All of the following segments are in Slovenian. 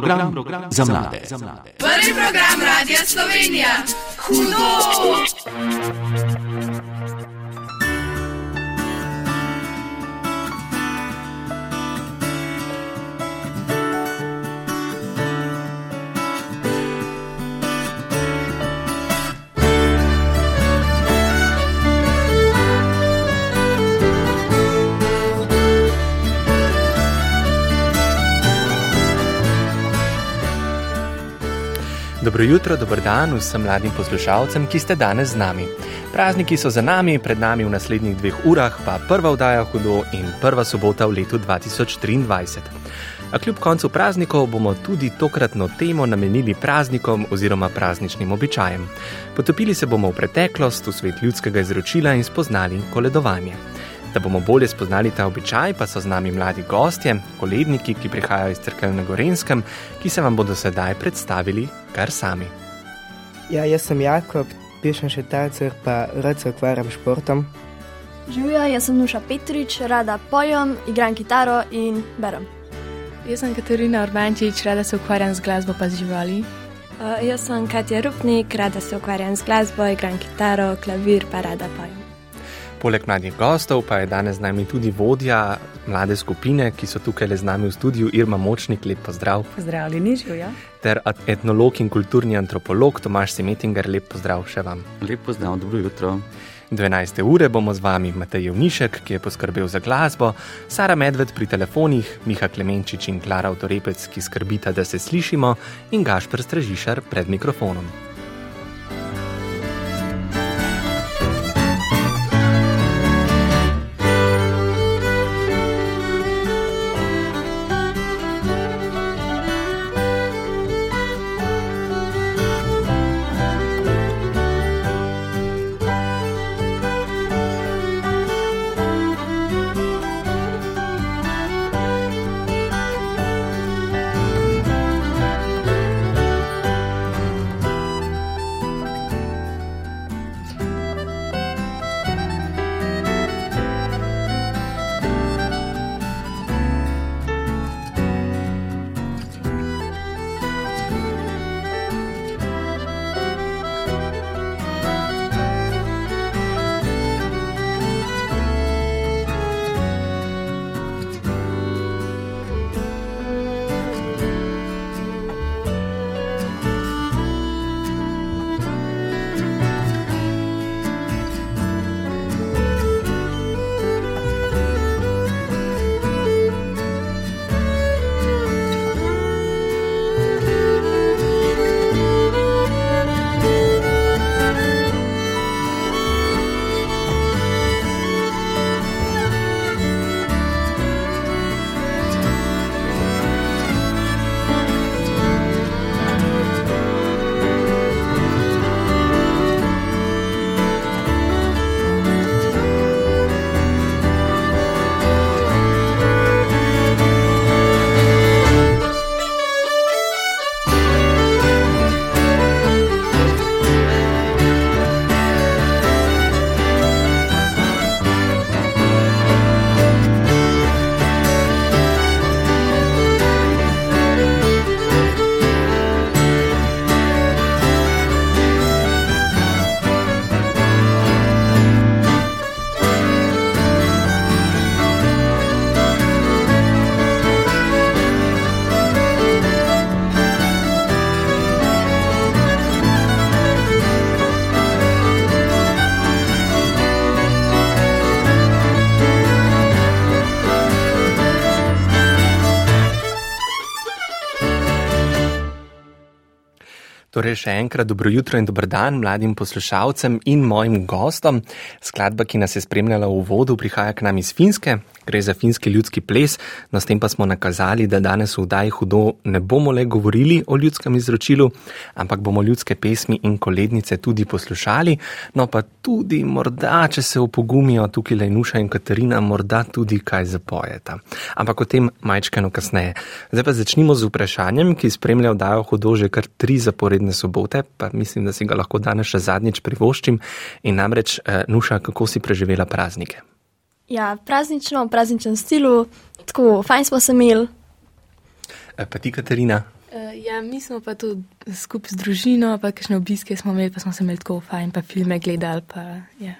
Program, program za mlade. Prvi program Radia Slovenija. Hudo! Dobro jutro, dober dan vsem mladim poslušalcem, ki ste danes z nami. Prazniki so za nami, pred nami v naslednjih dveh urah pa prva vdaja hudo in prva sobota v letu 2023. A kljub koncu praznikov bomo tudi tokratno temo namenili praznikom oziroma prazničnim običajem. Potopili se bomo v preteklost, v svet ljudskega izročila in spoznali koledovanje. Da bomo bolje spoznali ta običaj, pa so z nami mladi gostje, koledniki, ki prihajajo iz Trkel na Gorenskem, ki se vam bodo sedaj predstavili kar sami. Ja, jaz sem Jakob, pišem še tacer, pa rad se ukvarjam s športom. Živijo, jaz sem Nuša Petrič, rada pojem, igram kitaro in berem. Jaz sem Katarina Urbančič, rada se ukvarjam z glasbo pa z živali. Uh, jaz sem Katja Rupnik, rada se ukvarjam z glasbo, igram kitaro, klavir pa rada pojem. Poleg mladih gostov pa je danes z nami tudi vodja mlade skupine, ki so tukaj le z nami v studiu, Irma Močnik, lep pozdrav. Pozdravljeni, živijo. Ter etnolog in kulturni antropolog Tomaš Semetinger, lep pozdrav še vam. Lep pozdrav, dobro jutro. 12. ure bomo z vami Matej Jevnišek, ki je poskrbel za glasbo, Sara Medved pri telefonih, Miha Klemenčič in Klara Avtorepec, ki skrbita, da se slišimo, in Gašper Strežišar pred mikrofonom. Torej, še enkrat dobro jutro in dober dan mladim poslušalcem in mojim gostom. Skladba, ki nas je spremljala v vodu, prihaja k nam iz Finske. Gre za finski ljudski ples, no s tem pa smo nakazali, da danes v Daj hudo ne bomo le govorili o ljudskem izročilu, ampak bomo ljudske pesmi in kolednice tudi poslušali, no pa tudi morda, če se opogumijo tukaj Lenuša in Katarina, morda tudi kaj zapojeta. Ampak o tem majčkeno kasneje. Zdaj pa začnimo z vprašanjem, ki spremlja Dajo hudo že kar tri zaporedne sobote, pa mislim, da si ga lahko danes še zadnjič privoščim in namreč, Nuša, kako si preživela praznike? Ja, praznično, v prazničnem stilu, tako fajn smo se imeli. Pa ti, Katarina? Uh, ja, mi smo pa tu skupaj z družino, pa kakšne obiske smo imeli, pa smo se imeli tako fajn, pa filme gledali. Pa, ja.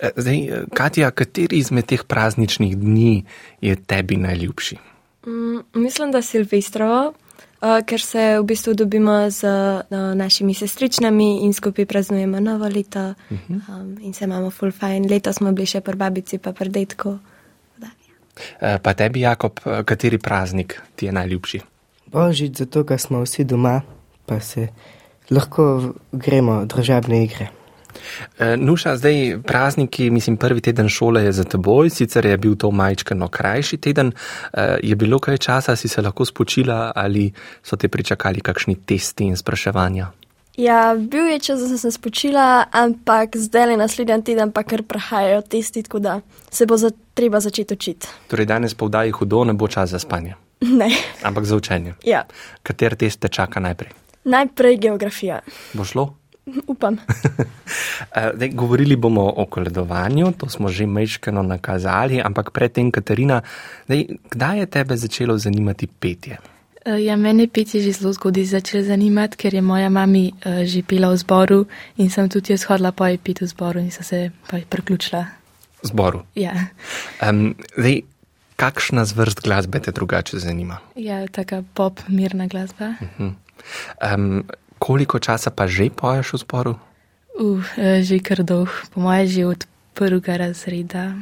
Eh, Zdaj, eh, Katja, kateri izmed teh prazničnih dni je tebi najljubši? Mm, mislim, da Silvestrovo, ker se v bistvu dobimo z uh, našimi sestričnami in skupaj praznujemo novo leto um, in se imamo full fajn. Leto smo bili še pri babici, pa pri detku. Da, ja. Eh, Pa tebi, Jakob, eh, kateri praznik ti je najljubši? Božič, zato ker smo vsi doma, pa se lahko gremo družabne igre. Eh, Nuša, zdaj prazniki, mislim, prvi teden šole je za teboj, sicer je bil to majčkano krajši teden. Eh, Je bilo kaj časa, si se lahko spočila ali so te pričakali kakšni testi in spraševanja? Ja, bil je čas, da sem se spočila, ampak zdaj le naslednji teden pa kar prahajajo testi, tako da se bo za, treba začeti učiti. Torej, danes po vdaji hudo ne bo čas za spanje, Ne. ampak za učenje. Ja. Kater test te čaka najprej? Najprej geografija. Bo šlo? Upam. Eh, Zdaj, govorili bomo o koledovanju, to smo že mečkano nakazali, ampak predtem, Katarina, zdaj, kdaj je tebe začelo zanimati petje? Uh, ja, mene petje že zelo zgodaj začelo zanimati, ker je moja mami uh, že pela v zboru in sem tudi jaz hodila po pet v zboru in sem se pa priključila. Zboru. Ja, Um, zdaj, kakšna zvrst glasbe te drugače zanima? ja taka pop, mirna glasba. Um, koliko časa pa že poješ v zboru? Uh, uh, že kar dolg, po moje že od prvega razreda.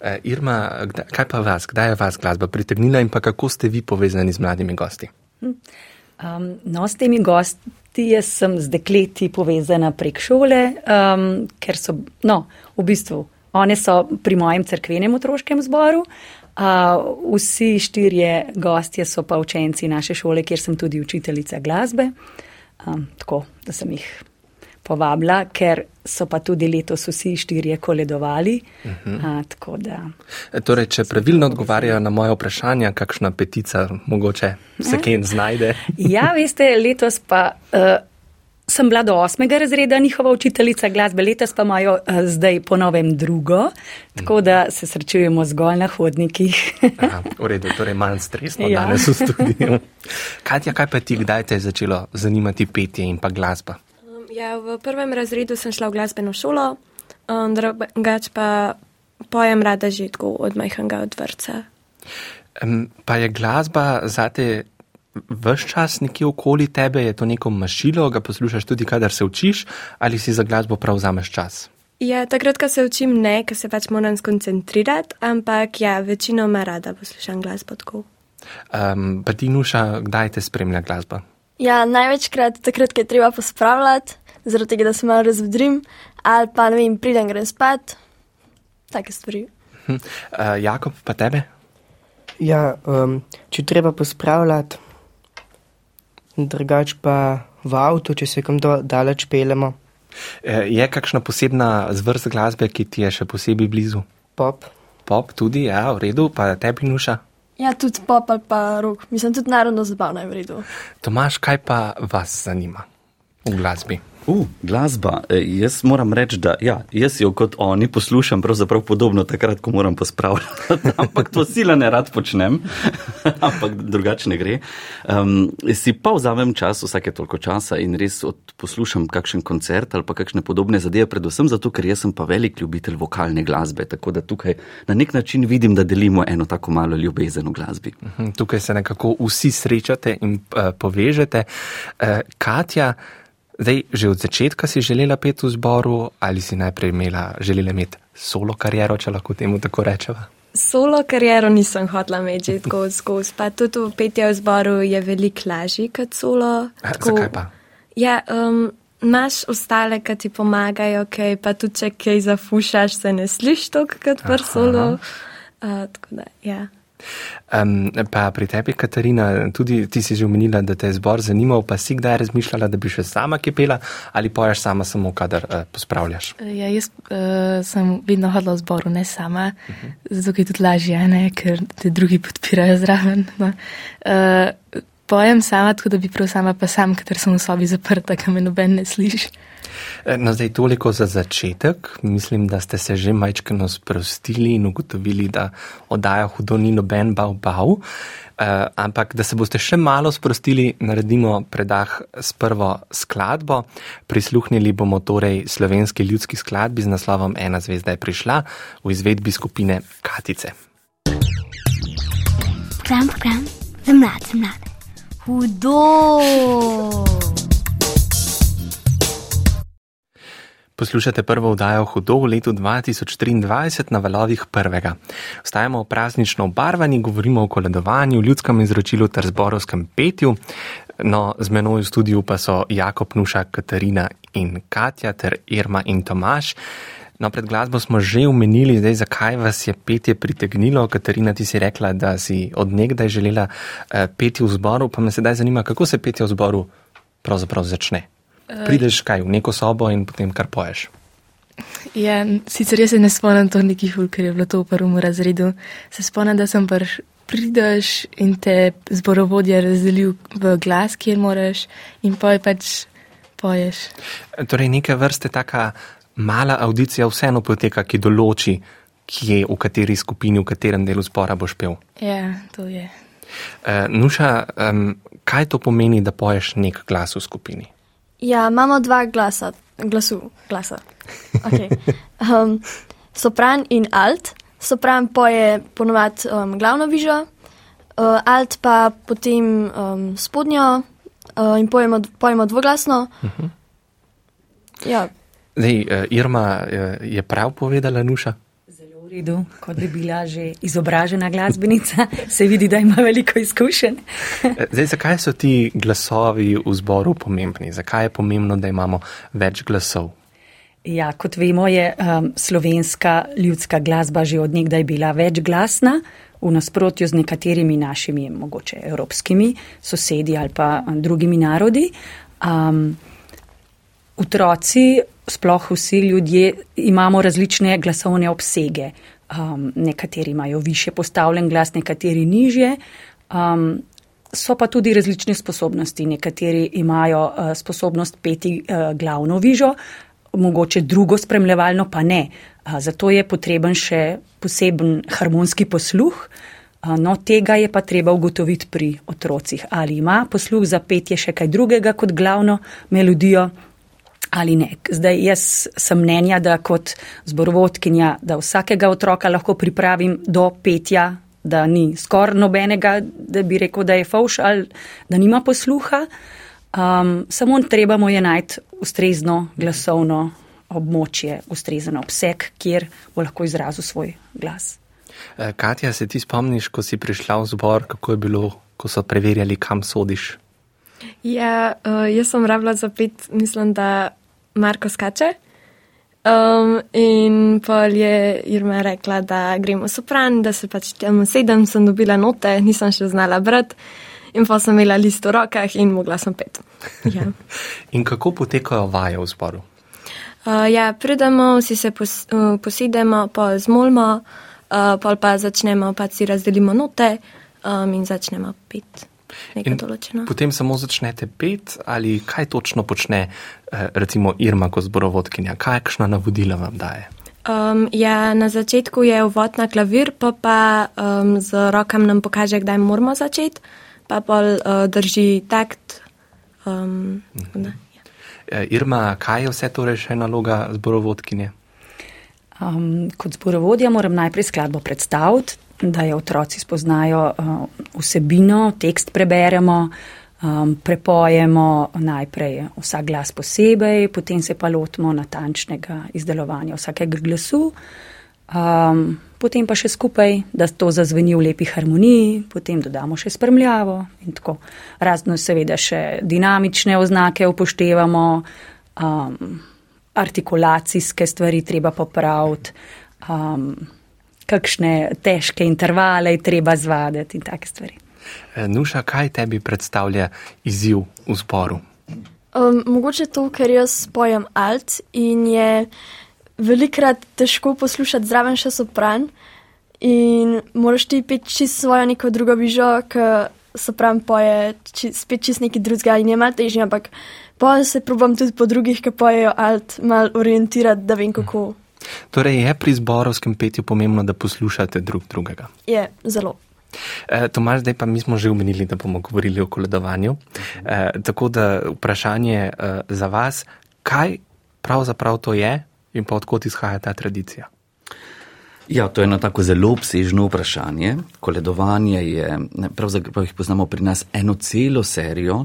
Uh, Irma, kdaj, kaj pa vas, kdaj je vas glasba pritegnila in pa kako ste vi povezani z mladimi gosti? Um, no, s temi gosti jaz sem z dekleti povezana prek šole, um, ker so, no, v bistvu, one so pri mojem cerkvenem otroškem zboru. Uh, vsi štirje gostje so pa učenci naše šole, kjer sem tudi učiteljica glasbe. Um, tako, da sem jih povabila, ker so pa tudi letos vsi štirje koledovali. Uh -huh. uh, tako da. E, Torej, če pravilno odgovarjajo na moje vprašanja, kakšna petica mogoče se kje znajde? Ja, veste, letos pa uh, sem bila do osmega razreda njihova učiteljica glasbe, letos pa imajo uh, zdaj ponovem drugo, tako da se srečujemo zgolj na hodnikih. Aha, v redu, torej manj stresno Ja. danes v studiu. Katja, kaj pa ti, kdaj te je začelo zanimati petje in pa glasba? Um, ja, v prvem razredu sem šla v glasbeno šolo, um, drugač pa pojem rada že tako od majhnega od vrca. Pa je glasba zate vse čas nekje okoli tebe, je to neko mašilo, ga poslušaš tudi, kadar se učiš, ali si za glasbo prav vzameš čas? Ja, takrat, ko se učim, ne, ker se pač moram skoncentrirati, ampak ja, večinoma rada poslušam glasbo tako. Um, pa ti, Nuša, kdaj te spremlja glasba? Ja, največkrat takrat, ko je treba pospravljati, zaradi tega, da se malo razvedrim, ali pa ne vem, pridem grem spat, take stvari. Uh, Jakob, pa tebe? Ja, um, če treba pospravljati, drugač pa v avtu, če se kam do, daleč pelemo, Uh, je kakšna posebna zvrst glasbe, ki ti je še posebej blizu? pop. Pop tudi, ja, v redu, pa tebi, Nuša. Ja, tudi pop ali pa rok, mislim, tudi narodno zabavno je v redu. Tomaš, kaj pa vas zanima v glasbi? Uh, glasba. E, jaz moram reči, da ja, jaz jo kot oni poslušam pravzaprav podobno takrat, ko moram pospravljati. ampak to sila ne rad počnem, ampak drugače ne gre. Um, si pa vzamem čas, vsake toliko časa in res poslušam kakšen koncert ali pa kakšne podobne zadeve, predvsem zato, ker jaz sem pa velik ljubitelj vokalne glasbe, tako da tukaj na nek način vidim, da delimo eno tako malo ljubezen v glasbi. Mhm, Tukaj se nekako vsi srečate in uh, povežete. Uh, Katja, zdaj že od začetka si želela peti v zboru ali si najprej imela, želela imeti solo kariero, če lahko temu tako rečeva? Solo kariero nisem hotla imeti že tako skozi, pa tudi v petju v zboru je veliko lažje kot solo. Eh, zakaj pa? Ja, um, imaš ostale, ki ti pomagajo, kaj pa tudi če kaj zafušaš, se ne slišiš tako kot pri solo. Uh, tako da, ja. Um, pa pri tebi, Katarina, tudi ti si že omenila, da te je zbor zanimal, pa si kdaj razmišljala, da bi še sama kipela ali poješ sama samo, kadar uh, pospravljaš? Uh, ja, jaz uh, sem vedno hodila v zboru, ne sama, uh -huh. zato je tudi lažje, ne, ker te drugi podpirajo zraven. No. Uh, pojem sama, tako da bi prav sama pa sam, ker sem v sobi zaprta, kam me noben ne sliši. Eh, No, zdaj toliko za začetek. Mislim, da ste se že majčkeno sprostili in ugotovili, da oddaja hudo ni noben bav bav. Uh, ampak, da se boste še malo sprostili, naredimo predah s prvo skladbo. Prisluhnili bomo torej slovenski ljudski skladbi z naslovom Ena zvezda je prišla v izvedbi skupine Katice. Program, program, za mlade, za mlade. Hudo! Poslušate prvo vdajo Hudo v letu 2023 na valovih prvega. Ostajamo praznično obarvani, govorimo o koledovanju, ljudskem izročilu ter zborovskem petju. No, z menoj v studiu pa so Jakob Nuša, Katarina in Katja ter Irma in Tomaš. No, pred glasbo smo že omenili, zdaj, zakaj vas je petje pritegnilo. Katarina, ti si rekla, da si odnegdaj želela eh, peti v zboru, pa me sedaj zanima, kako se petje v zboru pravzaprav začne. Prideš kaj v neko sobo in potem kar poješ. Ja, sicer jaz se ne spomnim to neki ful, ker je bilo to v prvem razredu. Se spomnim, da sem prš, prideš in te zborovodja razdelil v glas, kjer moraš in poj pač poješ. Torej, neke vrste taka mala audicija vseeno poteka, ki določi, kje, v kateri skupini, v katerem delu zbora boš pel. Ja, to je. Uh, Nuša, um, kaj to pomeni, da poješ nek glas v skupini? Ja, imamo dva glasa, glasu, glasa. Okay. Um, sopran in alt. Sopran poje ponovadi um, glavno vižo, uh, alt pa potem um, spodnjo uh, in pojemo, pojemo dvoglasno. Uh -huh. Ja, Zdaj, uh, Irma uh, je prav povedala, Nuša. Redu, kot bi bila že izobražena glasbenica, se vidi, da ima veliko izkušenj. Zdaj, zakaj so ti glasovi v zboru pomembni? Zakaj je pomembno, da imamo več glasov? Ja, kot vemo, je um, slovenska ljudska glasba že odnegdaj bila večglasna, v nasprotju z nekaterimi našimi, mogoče evropskimi sosedi ali pa um, drugimi narodi. Um, otroci, sploh vsi ljudje, imamo različne glasovne obsege. Um, nekateri imajo više postavljen glas, nekateri nižje. Um, so pa tudi različne sposobnosti. Nekateri imajo uh, sposobnost peti uh, glavno vižo, mogoče drugo spremljevalno pa ne. Uh, zato je potreben še poseben harmonski posluh. Uh, no, tega je pa treba ugotoviti pri otrocih, ali ima posluh za petje še kaj drugega kot glavno melodijo ali ne. Zdaj, jaz sem mnenja, da kot zborovodkinja, da vsakega otroka lahko pripravim do petja, da ni skoraj nobenega, da bi rekel, da je fauš ali da nima posluha. Um, samo treba mu je najti ustrezno glasovno območje, ustrezen obseg, kjer bo lahko izrazil svoj glas. Eh, Katja, se ti spomniš, ko si prišla v zbor, kako je bilo, ko so preverjali, kam sodiš? Ja, uh, jaz sem rabila za pet, mislim, da Marko skače. Um, in pa je Irma rekla, da gremo sopran, da se pač tam sedem, sem dobila note, nisem še znala brati. In pa sem imela list v rokah in mogla sem pet. Ja, In kako potekajo vaje v zboru? uh, ja pridemo, vsi se pos, uh, posedemo, pa zmolimo, uh, pol pa začnemo, pa si razdelimo note um, in začnemo pet. Nekaj določeno. potem samo začnete pet ali kaj točno počne eh, recimo Irma kot zborovodkinja? Kakšna navodila vam daje? Um, ja, na začetku je uvod na klavir, pa pa um, z rokam nam pokaže, kdaj moramo začeti, pa pa uh, drži takt. Um, da, ja. Eh, Irma, kaj je vse torej še naloga zborovodkinje? Um, kot zborovodja moram najprej skladbo predstaviti, da jo otroci spoznajo uh, vsebino, tekst preberemo, um, prepojemo najprej vsak glas posebej, potem se pa lotimo natančnega izdelovanja vsakega glasu, um, potem pa še skupaj, da to zazveni v lepi harmoniji, potem dodamo še spremljavo in tako. Razno seveda še dinamične oznake upoštevamo. Um, artikulacijske stvari treba popraviti, um, kakšne težke intervale je treba zvaditi in take stvari. Eh, Nuša, kaj tebi predstavlja izziv v zboru? Um, mogoče to, ker jaz pojem alt in je velikrat težko poslušati zraven še sopran in moraš ti peti čisto svojo neko drugo vižo, ki sopran poje či, spet čist nekaj drugega in je malo težje, ampak pa se probam tudi po drugih, ki pojejo alt, mal orientirati, da vem kako. Torej je pri zborovskem petju pomembno, da poslušate drug drugega. Je, zelo. E, Tomaž, zdaj pa mi smo že omenili, da bomo govorili o koledovanju. E, tako da vprašanje e, za vas, kaj pravzaprav to je in pa odkot izhaja ta tradicija? Ja, to je eno tako zelo obsežno vprašanje. Koledovanje je, pravzaprav jih poznamo pri nas eno celo serijo,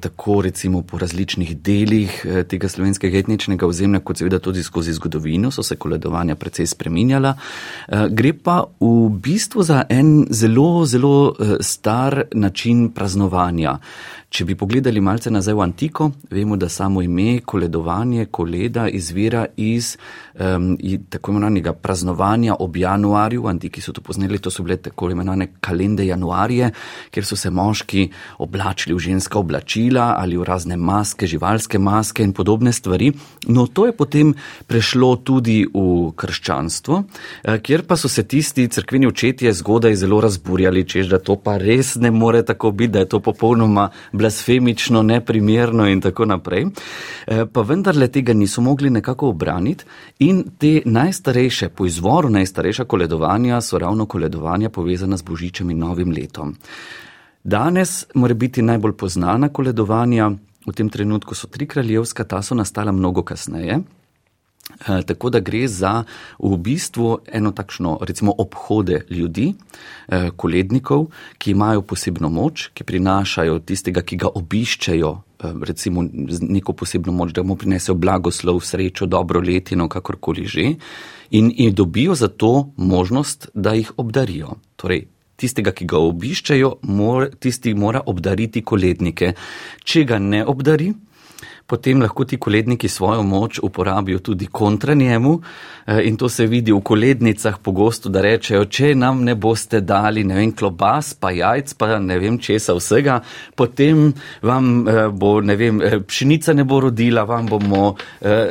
tako recimo po različnih delih eh, tega slovenskega etničnega ozemlja, kot seveda tudi skozi zgodovino so se koledovanja precej spreminjala. Eh, gre pa v bistvu za en zelo, zelo star način praznovanja. Če bi pogledali malce nazaj v antiko, vemo, da samo ime koledovanje, koleda izvira iz um, tako imenovanega praznovanja ob januarju. Antiki so to poznali, to so bile tako imenovane kalende januarje, kjer so se moški oblačili v ženska oblačila ali v razne maske, živalske maske in podobne stvari. No, to je potem prešlo tudi v krščanstvo, eh, kjer pa so se tisti crkveni očetje zgodaj zelo razburjali, čež da to pa res ne more tako biti, da je to popolnoma blasfemično, neprimerno in tako naprej. Eh, pa vendarle tega niso mogli nekako obraniti in te najstarejše, po izvoru najstarejša koledovanja so ravno koledovanja povezana z Božičem in Novim letom. Danes mora biti najbolj poznana koledovanja, v tem trenutku so tri kraljevska, ta so nastala mnogo kasneje. Eh, tako da gre za v bistvu eno takšno, recimo, obhode ljudi, eh, kolednikov, ki imajo posebno moč, ki prinašajo tistega, ki ga obiščejo, eh, recimo, neko posebno moč, da mu prinesejo blagoslov, srečo, dobro letino, kakorkoli že, in, in dobijo za to možnost, da jih obdarijo. Torej, Tistega, ki ga obiščejo, mora, tisti mora obdariti kolednike. Če ga ne obdari, potem lahko ti koledniki svojo moč uporabijo tudi kontra njemu eh, in to se vidi v kolednicah pogosto, da rečejo, če nam ne boste dali, ne vem, klobas, pa jajc, pa ne vem česa vsega, potem vam eh, bo, ne vem, eh, pšenica ne bo rodila, vam bomo,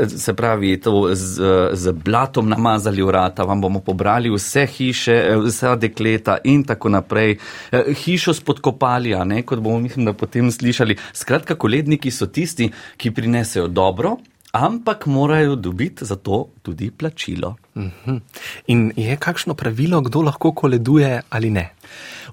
se pravi, to z, z blatom namazali vrata, vam bomo pobrali vse hiše, vsa dekleta in tako naprej, hišo spodkopali, a ne, kot bomo, mislim, da potem slišali. Skratka, koledniki so tisti, ki ki prinesejo dobro, ampak morajo dobiti za to tudi plačilo. Mhm. In je kakšno pravilo, kdo lahko koleduje ali ne?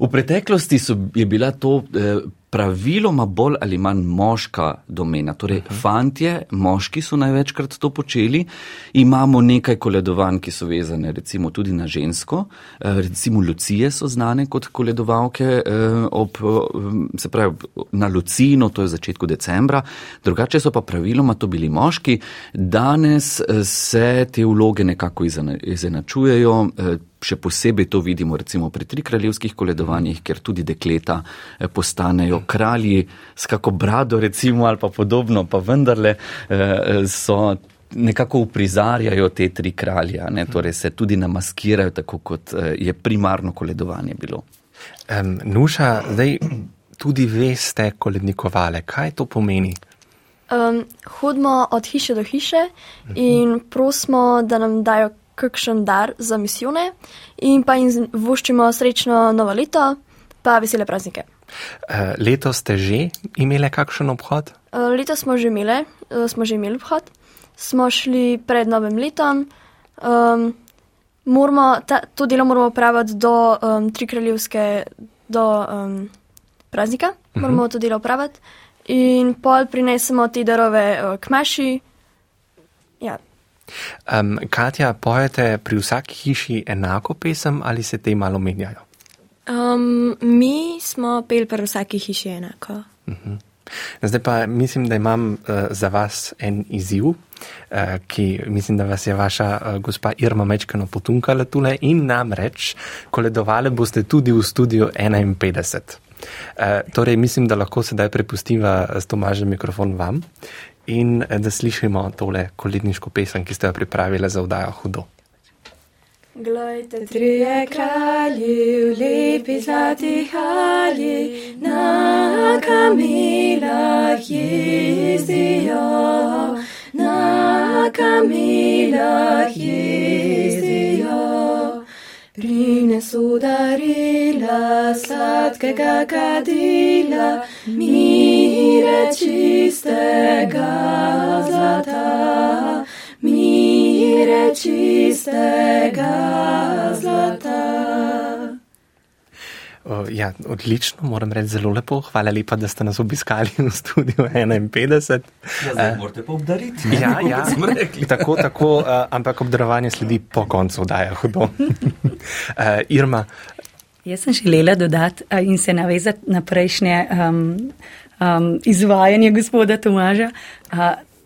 V preteklosti so, je bila to eh, praviloma bolj ali manj moška domena. Torej, uh. -huh. fantje, moški so največkrat to počeli. Imamo nekaj koledovanj, ki so vezane recimo tudi na žensko. Eh, recimo Lucije so znane kot koledovalke eh, ob, eh, se pravi, na Lucino, to je v začetku decembra. Drugače so pa praviloma to bili moški. Danes se te vloge nekako izenačujejo še posebej to vidimo recimo pri trikraljevskih koledovanjih, ker tudi dekleta eh, postanejo kralji s kako brado recimo ali pa podobno, pa vendarle eh, so nekako uprizarjajo te tri kralje, ne? torej se tudi namaskirajo tako, kot eh, je primarno koledovanje bilo. Um, Nuša, zdaj tudi veste kolednikovale, kaj to pomeni? Um, hodimo od hiše do hiše in prosimo, da nam dajo kakšen dar za misijone in pa jim voščimo srečno novo leto, pa vesele praznike. Uh, leto ste že imeli kakšen obhod? Uh, leto smo že imeli, uh, smo že imeli obhod, smo šli pred novim letom. Um, moramo, ta, to delo moramo praviti do um, tri kraljevske, do um, praznika, uh -huh. moramo to delo praviti in pol prinesemo te darove uh, k maši. Ja, Um, Katja, pojete pri vsaki hiši enako pesem ali se te malo menjajo? Um, mi smo pel pri vsaki hiši enako. Uh mhm. -huh. Zdaj pa mislim, da imam uh, za vas en izziv, uh, ki mislim, da vas je vaša uh, gospa Irma Mečkano potunkala tule in nam reč, koledovali boste tudi v studiu 51. Uh, torej, mislim, da lahko sedaj prepustiva s Tomažem mikrofon vam in eh, da slišimo tole koledniško pesem, ki ste jo pripravili za vdajo hudo. Glejte, trije kralji, v lepi zlati halji, na kamilah jezdijo, na kamilah jezdijo. Prinesu darila sladkega kadila, mire čistega zlata, mire čistega zlata. Ja, odlično, moram reči, zelo lepo. Hvala lepa, da ste nas obiskali v studiu 51. Ja, zdaj morate pa obdariti. Ja, ja, tako, tako, uh, ampak obdarovanje sledi po koncu, da je hudo. uh, Irma. Jaz sem želela dodati in se navezati na prejšnje um, um, izvajanje gospoda Tomaža, uh,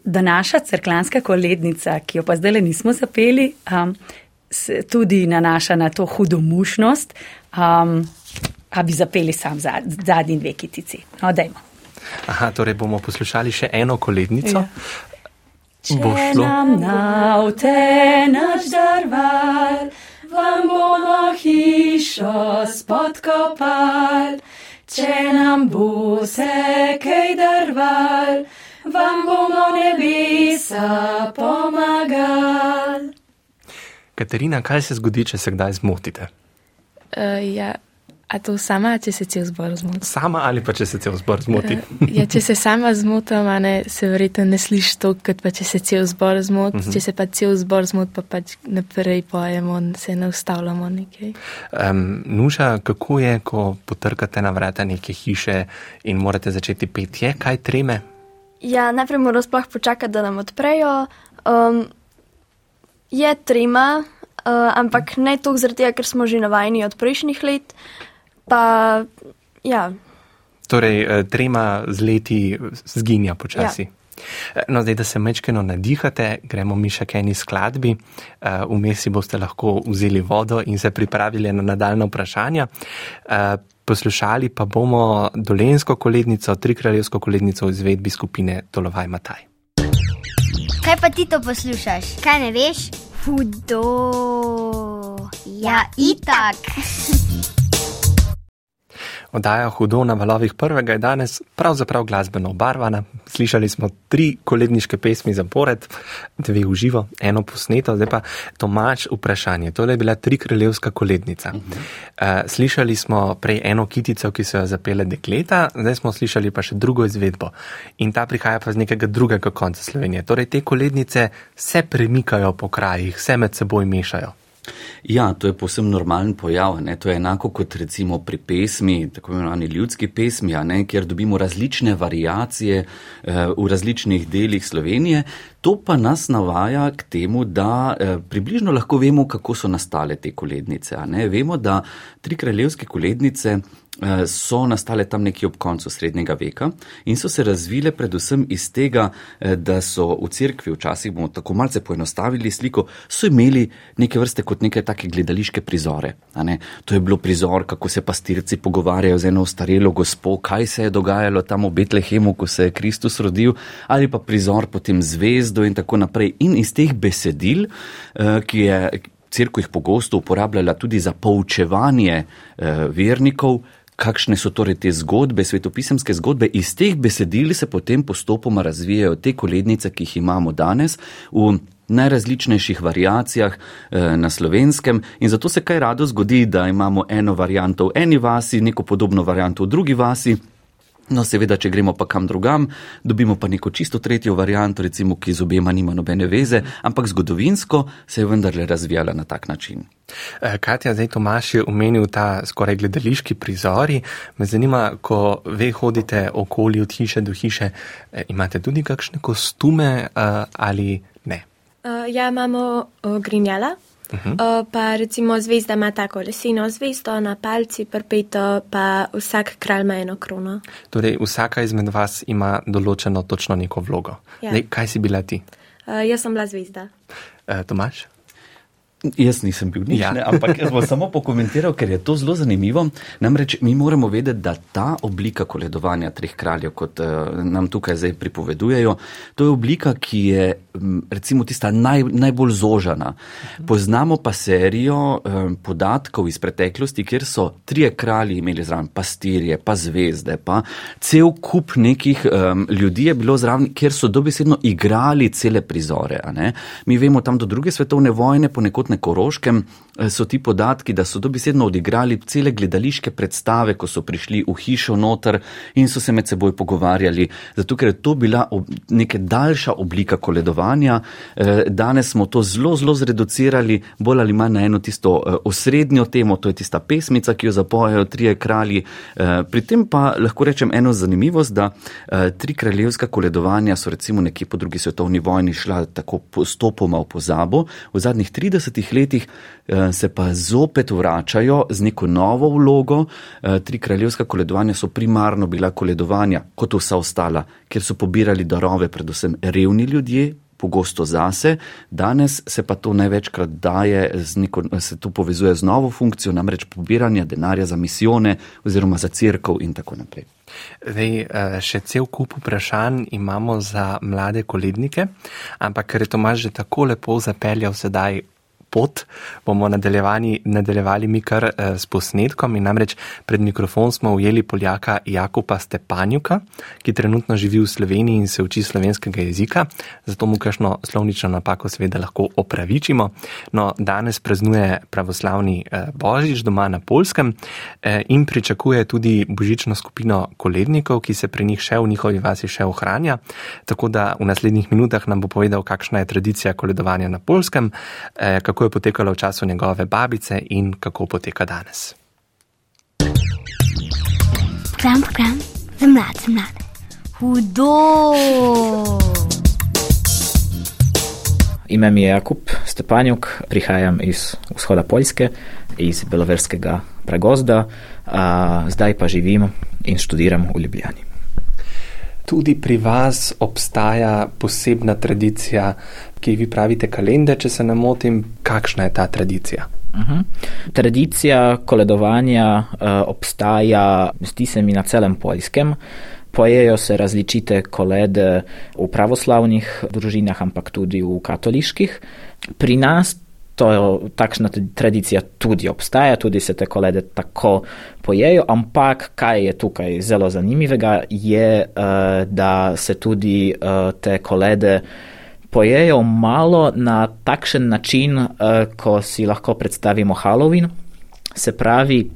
da naša crklanska kolednica, ki jo pa zdaj le nismo zapeli, um, se tudi nanaša na to hudomušnost. Um, a bi zapeli sam zadnji dve kitici. No, dajmo. Aha, torej bomo poslušali še eno kolednico. Ja. Če nam na vte naš darval, vam bomo hišo spodkopal. Če nam bo se kaj darval, vam bomo nebesa pomagal. Katerina, kaj se zgodi, če se kdaj zmotite? Uh, ja, A to sama, če se cel zbor zmoti? Sama ali pa če se cel zbor zmoti? Uh, ja, če se sama zmotim, ne, se verjetno ne sliši to, kot pa če se cel zbor zmoti. Uh -huh. Če se pa cel zbor zmoti, pa pač naprej pojemo in se ne ustavljamo nekaj. Um, Nuša, kako je, ko potrkate na vrata neke hiše in morate začeti petje, kaj treme? Ja, najprej moramo sploh počakati, da nam odprejo. Um, je trema, uh, ampak ne toliko zaradi tega, ker smo že navajeni od prejšnjih let. Pa, ja. Torej, eh, trema z leti zginja počasi. Ja. Eh, no, zdaj, da se mečkeno nadihate, gremo mi še k eni skladbi. Eh, vmes si boste lahko vzeli vodo in se pripravili na nadaljne vprašanja. Poslušali pa bomo dolensko kolednico, trikraljevsko kolednico v izvedbi skupine Tolovaj Mataj. Kaj pa ti to poslušaš? Kaj ne veš? Hudo. Ja, itak. Oddaja Hudo na valovih prvega je danes pravzaprav glasbeno obarvana. Slišali smo tri koledniške pesmi zapored, dve v živo, eno posneto, zdaj pa Tomač vprašanje. To je bila tri kraljevska kolednica. Uh, slišali smo prej eno kitico, ki so jo zapele dekleta, zdaj smo slišali pa še drugo izvedbo. In ta prihaja pa z nekega drugega konca Slovenije. Torej te kolednice se premikajo po krajih, se med seboj mešajo. Ja, to je posebno normalen pojav. Ne? To je enako kot recimo pri pesmi, tako imenovani ljudski pesmi, ne? kjer dobimo različne variacije eh, v različnih delih Slovenije. To pa nas navaja k temu, da eh, približno lahko vemo, kako so nastale te kolednice. Vemo, da tri kraljevske kolednice so nastale tam nekje ob koncu srednjega veka in so se razvile predvsem iz tega, eh, da so v cerkvi, včasih bomo tako malce poenostavili sliko, so imeli neke vrste kot neke take gledališke prizore. To je bilo prizor, kako se pastirci pogovarjajo z eno starelo gospo, kaj se je dogajalo tam v Betlehemu, ko se je Kristus rodil, ali pa prizor potem zvezdo in tako naprej. In iz teh besedil, eh, ki je. Cerkev jih pogosto uporabljala tudi za poučevanje eh, vernikov, kakšne so torej te zgodbe, svetopisemske zgodbe, iz teh besedil se potem postopoma razvijajo te kolednice, ki jih imamo danes v najrazličnejših variacijah eh, na slovenskem in zato se kaj rado zgodi, da imamo eno varianto v eni vasi, neko podobno varianto v drugi vasi. No, seveda, če gremo pa kam drugam, dobimo pa neko čisto tretjo varianto, recimo, ki z obema nima nobene veze, ampak zgodovinsko se je vendarle razvijala na tak način. Eh, Katja, zdaj Tomaš je omenil ta skoraj gledališki prizori. Me zanima, ko ve hodite okoli od hiše do hiše, eh, imate tudi kakšne kostume eh, ali ne? Ja, imamo grinjala, Uh -huh. uh, pa recimo zvezda ima tako leseno zvezdo na palci, prpeto, pa vsak kralj ima eno krono. Torej, vsaka izmed vas ima določeno točno neko vlogo. Ja. Dej, kaj si bila ti? Uh, jaz sem bila zvezda. Uh, Tomaš? Jaz nisem bil nič, ja. ne, ampak jaz bom samo pokomentiral, ker je to zelo zanimivo. Namreč mi moramo vedeti, da ta oblika koledovanja treh kraljev, kot uh, nam tukaj zdaj pripovedujejo, to je oblika, ki je recimo tista naj, najbolj zožana. Poznamo pa serijo um, podatkov iz preteklosti, kjer so trije kralji imeli zraven pastirje, pa zvezde, pa cel kup nekih um, ljudi je bilo zraven, kjer so dobesedno igrali cele prizore. Mi vemo tam do druge svetovne vojne, ponekod na Koroškem so ti podatki, da so dobesedno odigrali cele gledališke predstave, ko so prišli v hišo noter in so se med seboj pogovarjali, zato ker je to bila neka daljša oblika koledovanja. Eh, danes smo to zelo, zelo zreducirali, bolj ali manj na eno tisto eh, osrednjo temo, to je tista pesmica, ki jo zapojejo trije kralji. Eh, pri tem pa lahko rečem eno zanimivost, da tri kraljevska koledovanja so recimo nekje po drugi svetovni vojni šla tako postopoma v pozabo. V zadnjih 30 letih se pa zopet vračajo z neko novo vlogo. Tri kraljevska koledovanja so primarno bila koledovanja kot vsa ostala, kjer so pobirali darove predvsem revni ljudje, pogosto zase, danes se pa to največkrat daje, neko, se to povezuje z novo funkcijo, namreč pobiranja denarja za misijone oziroma za crkv in tako naprej. Zdaj, eh, še cel kup vprašanj imamo za mlade kolednike, ampak ker je Tomaž že tako lepo zapeljal sedaj pot, bomo nadaljevali mi kar eh, s posnetkom. In namreč pred mikrofon smo ujeli Poljaka Jakopa Stepanjuka, ki trenutno živi v Sloveniji in se uči slovenskega jezika, zato mu kakšno slovnično napako seveda lahko opravičimo. No, danes praznuje pravoslavni eh, Božič doma na Polskem eh, in pričakuje tudi božično skupino kolednikov, ki se pri njih še v njihovi vasi še ohranja, tako da v naslednjih minutah nam bo povedal, kakšna je tradicija koledovanja na Polskem, kako kako je potekalo v času njegove babice in kako poteka danes. Program, program, za mlade, za mlade. Hudo! Ime mi je Jakub Stepanjuk, prihajam iz vzhoda Poljske, iz Beloverskega pregozda, a zdaj pa živim in študiram v Ljubljani. Tudi pri vas obstaja posebna tradicija ki vi pravite kalende, če se ne motim, kakšna je ta tradicija? Uh mhm. -huh. Tradicija koledovanja uh, obstaja, zdi se mi, na celem Poljskem. Pojejo se različite kolede v pravoslavnih družinah, ampak tudi v katoliških. Pri nas to, takšna tradicija tudi obstaja, tudi se te kolede tako pojejo, ampak kaj je tukaj zelo zanimivega, je, uh, da se tudi uh, te kolede pojejo malo na takšen način, uh, ko si lahko predstavimo Halloween. Se pravi,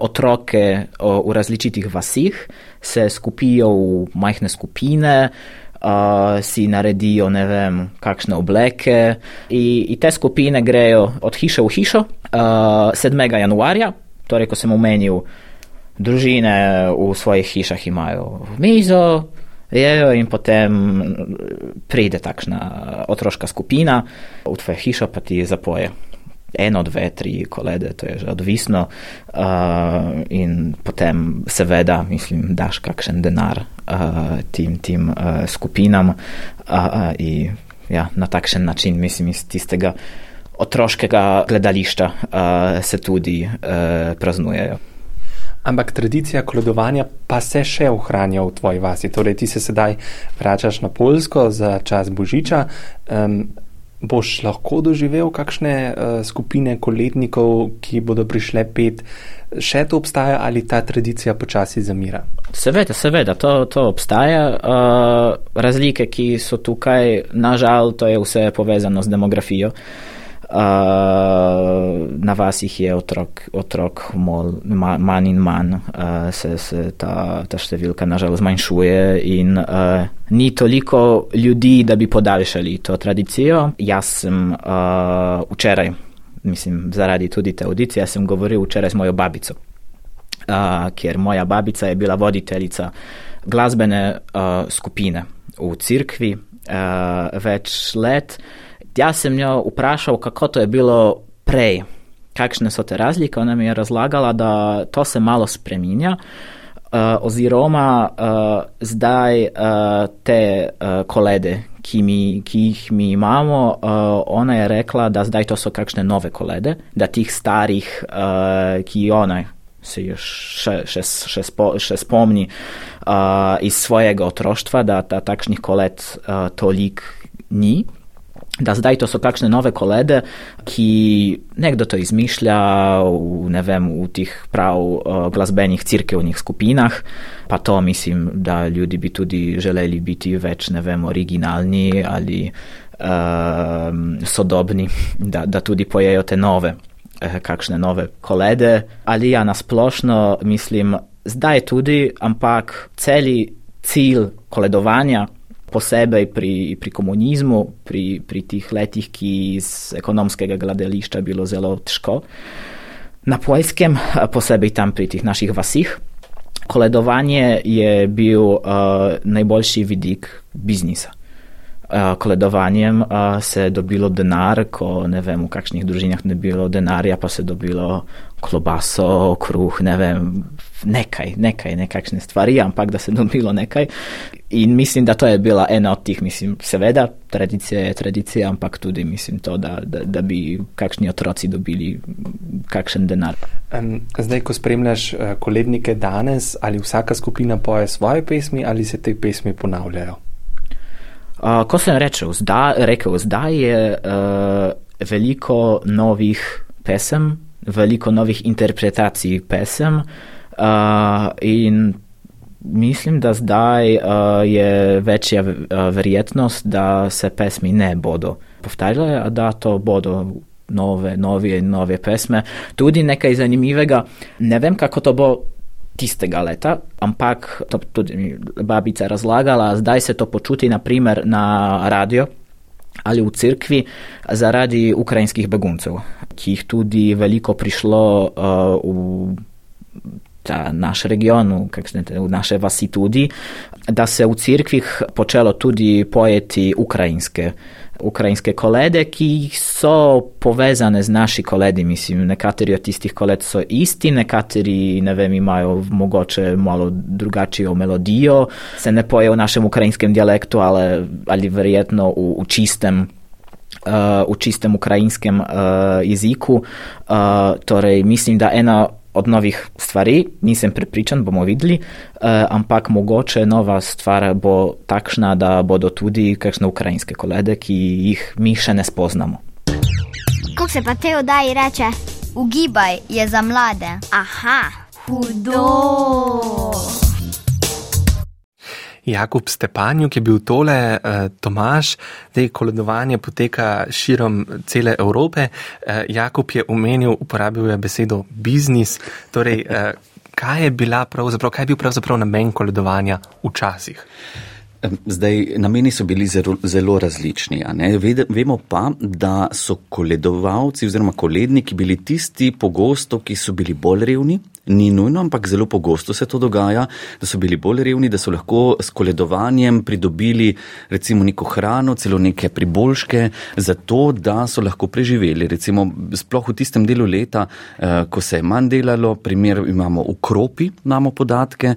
otroke v različitih vasih se skupijo v majhne skupine. Uh, si naredijo, ne vem, kakšne obleke, in, in te skupine grejo od hiše v hišo uh, 7. januarja, torej, ko sem omenil, družine v svojih hišah imajo mizo, jejo in potem pride takšna otroška skupina v tvoje hišo, pa ti zapoje. Eno, dve, tri kolede, to je že odvisno, uh, in potem, seveda, mislim, daš kakšen denar uh, tim, tim uh, skupinam, uh, uh, in ja, na takšen način, mislim, iz tistega otroškega gledališča uh, se tudi uh, praznujejo. Ampak tradicija koledovanja pa se še ohranja v tvoji vasi. Torej, ti se sedaj vračaš na Polsko za čas Božiča. Um, boš lahko doživel kakšne uh, skupine kolednikov, ki bodo prišle pet? Še to obstaja ali ta tradicija počasi zamira? Seveda, seveda, to, to obstaja. Uh, razlike, ki so tukaj, nažal, to je vse povezano z demografijo. Uh, na vas jih je otrok, otrok mol, ma, manj in manj, uh, se, se ta, ta številka nažalost zmanjšuje in uh, ni toliko ljudi, da bi podaljšali to tradicijo. Jaz sem uh, včeraj, mislim, zaradi tudi te audicije, sem govoril včeraj z mojo babico, uh, ker moja babica je bila voditeljica glasbene uh, skupine v cirkvi uh, več let jaz sem jo vprašal, kako to je bilo prej, kakšne so te razlike. Ona mi je razlagala, da to se malo spreminja. Uh, oziroma, uh, zdaj uh, te uh, kolede, ki, mi, ki jih mi imamo, uh, ona je rekla, da zdaj to so kakšne nove kolede, da tih starih, uh, ki ona se jih še, še, še, spo, še spomni uh, iz svojega otroštva, da, da takšnih koled uh, toliko ni. Da zdaj to so kakšne nove kolede, ki nekdo to izmišlja v, ne vem, v tih prav uh, glasbenih cirkevnih skupinah, pa to mislim, da ljudi bi tudi želeli biti več, ne vem, originalni ali uh, sodobni, da, da tudi pojejo te nove, uh, kakšne nove kolede. Ali ja, nasplošno mislim, zdaj tudi, ampak celi cilj koledovanja posebej pri, pri komunizmu, pri, pri tih letih, ki iz ekonomskega gledališča bilo zelo težko. Na Poljskem, posebej tam pri tih naših vasih, koledovanje je bil uh, najboljši vidik biznisa. Uh, koledovanjem se je dobilo denar, ko ne vem, v kakšnih družinah ne bilo denarja, pa se je dobilo klobaso, kruh, ne vem, nekaj, nekaj, nekakšne stvari, ampak da se je dobilo nekaj. In mislim, da to je bila ena od tih, mislim, seveda, tradicija je tradicija, ampak tudi mislim to, da, da, da bi kakšni otroci dobili kakšen denar. Zdaj, ko spremljaš eh, kolednike danes, ali vsaka skupina poje svoje pesmi ali se te pesmi ponavljajo? Uh, ko sem rečel, zda, rekel, zdaj je uh, veliko novih pesem, veliko novih interpretacij pesem uh, in Mislim, da zdaj uh, je večja uh, verjetnost, da se pesmi ne bodo povtarile, a da to bodo nove, nove in nove pesme. Tudi nekaj zanimivega, ne vem, kako to bo tistega leta, ampak to tudi mi babica razlagala, zdaj se to počuti naprimer na radio ali v cerkvi zaradi ukrajinskih beguncev, ki jih tudi veliko prišlo uh, v ta naš region, v naše vasi tudi, da se v cirkvih počelo tudi pojeti ukrajinske, ukrajinske kolede, ki so povezane z naši koledi. Mislim, nekateri od tistih koled so isti, nekateri, ne vem, imajo mogoče malo drugačijo melodijo, se ne poje v našem ukrajinskem dialektu, ali, ali verjetno v, v čistem. Uh, v čistem ukrajinskem uh, jeziku. Uh, torej, mislim, da ena od novih stvari, nisem prepričan, bomo videli, uh, ampak mogoče nova stvar bo takšna, da bodo tudi kakšne ukrajinske kolede, ki jih mi še ne spoznamo. Kako se pa te oddaji reče? Ugibaj je za mlade. Aha, hudo. Jakub Stepanjuk je bil tole, eh, Tomaš, da je koledovanje poteka širom cele Evrope. Eh, Jakub je omenil, uporabil je besedo biznis. Torej, eh, kaj je, kaj je bil pravzaprav namen koledovanja včasih? Zdaj, nameni so bili zelo, zelo različni. Vemo pa, da so koledovalci oziroma koledniki bili tisti pogosto, ki so bili bolj revni. Ni nujno, ampak zelo pogosto se to dogaja, da so bili bolj revni, da so lahko s koledovanjem pridobili recimo neko hrano, celo neke priboljške, zato da so lahko preživeli. Recimo, sploh v tistem delu leta, eh, ko se je manj delalo, primer imamo v kropi, imamo podatke.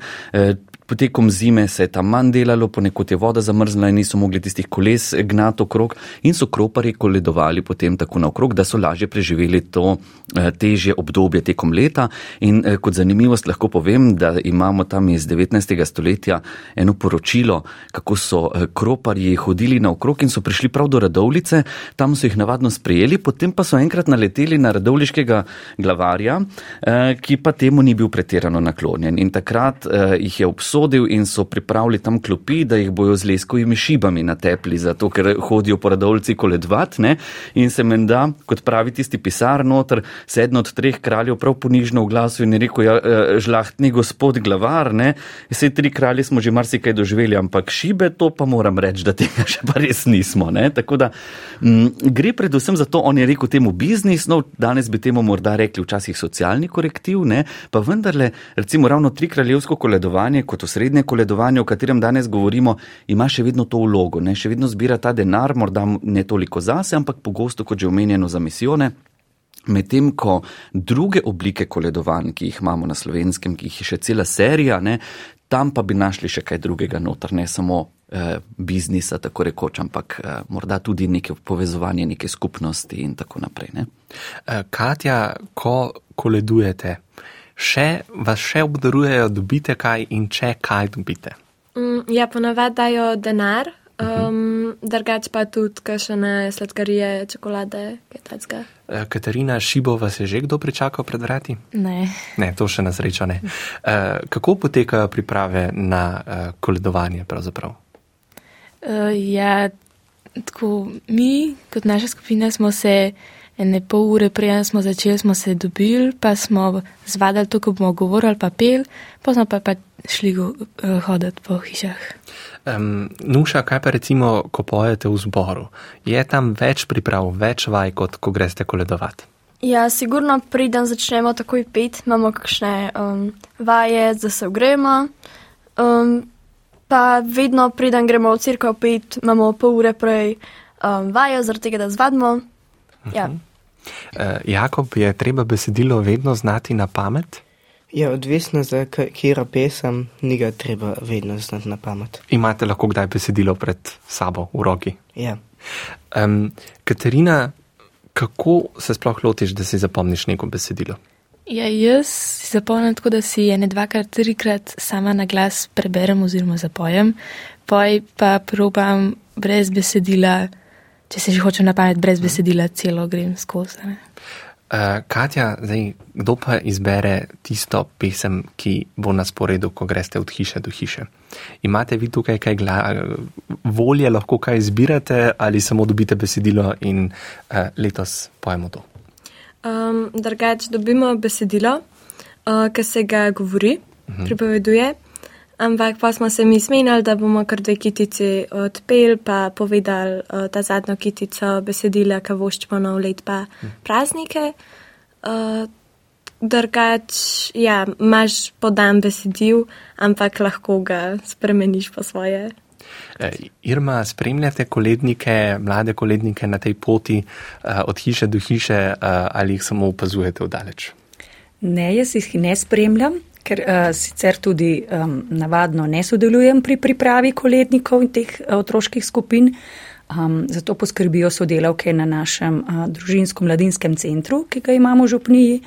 Potekom zime se je tam manj delalo, ponekod je voda zamrznila in niso mogli tistih koles gnati okrog in so kropari koledovali potem tako naokrog, da so lažje preživeli to eh, težje obdobje tekom leta. In eh, kot zanimivost lahko povem, da imamo tam iz 19. stoletja eno poročilo, kako so eh, kroparji hodili naokrog in so prišli prav do radovlice, tam so jih navadno sprejeli, potem pa so enkrat naleteli na radovliškega glavarja, ki pa temu ni bil pretirano naklonjen. In takrat jih je obsodil, sodil in so pripravili tam klopi, da jih bojo z leskovimi šibami natepli, zato ker hodijo po radovci koledvat. Ne? In se menda, kot pravi tisti pisar noter, sedem od treh kraljev prav ponižno v glasu in je rekel, ja, eh, žlahtni gospod glavar, ne? Vse tri kralje smo že marsikaj doživeli, ampak šibe to pa moram reči, da tega še pa res nismo. Ne? Tako da m, mm, gre predvsem za to, on je rekel temu biznis, no danes bi temu morda rekli včasih socialni korektiv, ne? pa vendarle, recimo ravno tri kraljevsko koledovanje kot osrednje koledovanje, o katerem danes govorimo, ima še vedno to vlogo, ne? še vedno zbira ta denar, morda ne toliko zase, ampak pogosto, kot že omenjeno, za misijone. Medtem ko druge oblike koledovanj, ki jih imamo na slovenskem, ki jih je še cela serija, ne, tam pa bi našli še kaj drugega noter, ne samo eh, biznisa, tako rekoč, ampak eh, morda tudi neke povezovanje, neke skupnosti in tako naprej. Ne. Eh, Katja, ko koledujete, še, vas še obdarujejo, dobite kaj in če kaj dobite? Mm, ja, ponavadi dajo denar. Um, Drugač pa tudi kakšne sladkarije, čokolade, kaj takega. Eh, Katarina Šibo vas je že kdo pričakal pred vrati? Ne. Ne, to še na srečo ne. Uh, kako potekajo priprave na uh, koledovanje pravzaprav? Uh, ja, tako mi, kot naša skupina, smo se ene pol ure prej, smo začeli, smo se dobili, pa smo zvadali to, ko bomo govorili, pa pel, pa smo pa, pa šli go, uh, hoditi po hišah. Um, Nuša, kaj pa recimo, ko pojete v zboru? Je tam več priprav, več vaj, kot ko greste koledovati? Ja, sigurno pridem, začnemo takoj pet, imamo kakšne um, vaje, da se ugremo. Um, pa vedno pridem, gremo v crkvo pet, imamo pol ure prej um, vajo, zaradi tega, da zvadimo. Ja. Uh, Jakob, je treba besedilo vedno znati na pamet? Ja, odvisno za katero pesem, ni ga treba vedno znati na pamet. Imate lahko kdaj besedilo pred sabo v roki? Ja. Um, Katarina, kako se sploh lotiš, da si zapomniš neko besedilo? Ja, jaz si zapomnim tako, da si ene dvakrat, trikrat sama na glas preberem oziroma zapojem, poj pa probam brez besedila, če se že hočem na pamet, brez besedila celo grem skozi. Uh, Katja, zdaj, kdo pa izbere tisto pesem, ki bo na sporedu, ko greste od hiše do hiše? Imate vi tukaj kaj gla, volje, lahko kaj izbirate ali samo dobite besedilo in uh, letos pojemo to? Um, Drugač dobimo besedilo, uh, ki se ga govori, uh -huh. pripoveduje. Ampak pa smo se mi smenili, da bomo kar dve kitici odpeli, pa povedali uh, ta zadnjo kitico besedila, ki voščimo nov let pa praznike. Uh, Drugač, ja, imaš podan besedil, ampak lahko ga spremeniš po svoje. E, Irma, spremljate kolednike, mlade kolednike na tej poti uh, od hiše do hiše uh, ali jih samo opazujete vdaleč? Ne, jaz jih ne spremljam ker uh, sicer tudi um, navadno ne sodelujem pri pripravi kolednikov in teh uh, otroških skupin, um, zato poskrbijo sodelavke na našem uh, družinsko-mladinskem centru, ki ga imamo v Župniji.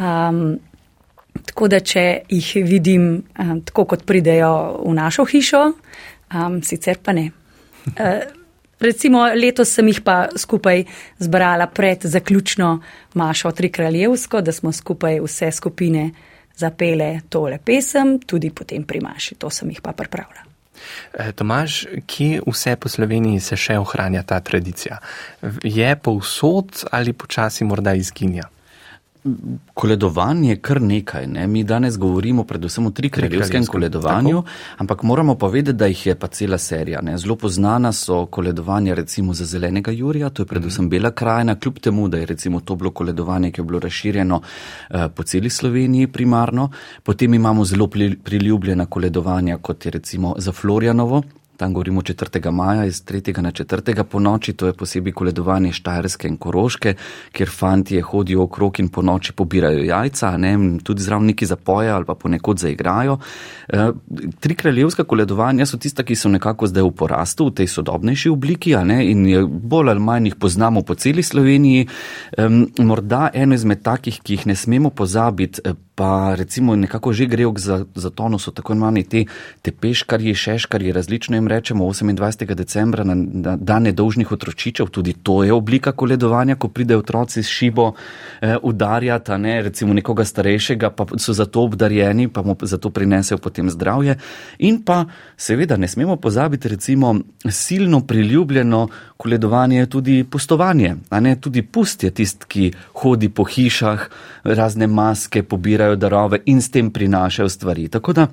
Um, tako da, če jih vidim um, tako, kot pridejo v našo hišo, um, sicer pa ne. Uh, Recimo letos sem jih pa skupaj zbrala pred zaključno Mašo Tri kraljevsko, da smo skupaj vse skupine zapele tole pesem, tudi potem pri Maši, to sem jih pa pripravila. E, Tomaž, kje vse po Sloveniji se še ohranja ta tradicija? Je povsod ali počasi morda izginja? Koledovanje je kar nekaj. Ne? Mi danes govorimo predvsem o trikraljevskem koledovanju, tako. ampak moramo pa vedeti, da jih je pa cela serija. Ne? Zelo poznana so koledovanja recimo za zelenega Jurija, to je predvsem mm. bela krajina, kljub temu, da je recimo to bilo koledovanje, ki je bilo razširjeno uh, po celi Sloveniji primarno. Potem imamo zelo priljubljena koledovanja, kot je recimo za Florjanovo, Tam govorimo 4. maja, iz 3. na 4. po noči, to je posebej koledovanje Štajerske in Koroške, kjer fantje hodijo okrog in po noči pobirajo jajca, ne, tudi zdravniki zapoje ali pa ponekod zaigrajo. E, tri kraljevska koledovanja so tista, ki so nekako zdaj v porastu v tej sodobnejši obliki ne, in bolj ali manj jih poznamo po celi Sloveniji. E, morda eno izmed takih, ki jih ne smemo pozabiti, e, pa recimo nekako že grejo za, za tono, so tako imenovani te, te peškarji, šeškarji, različno jim rečemo 28. decembra na, na dan nedolžnih otročičev, tudi to je oblika koledovanja, ko pride otroci s šibo eh, udarjata, ne, recimo nekoga starejšega, pa so zato obdarjeni, pa mu zato prinesejo potem zdravje. In pa seveda ne smemo pozabiti recimo silno priljubljeno koledovanje tudi pustovanje, a ne tudi pust je tist, ki hodi po hišah, razne maske pobira zbirajo darove in s tem prinašajo stvari. Tako da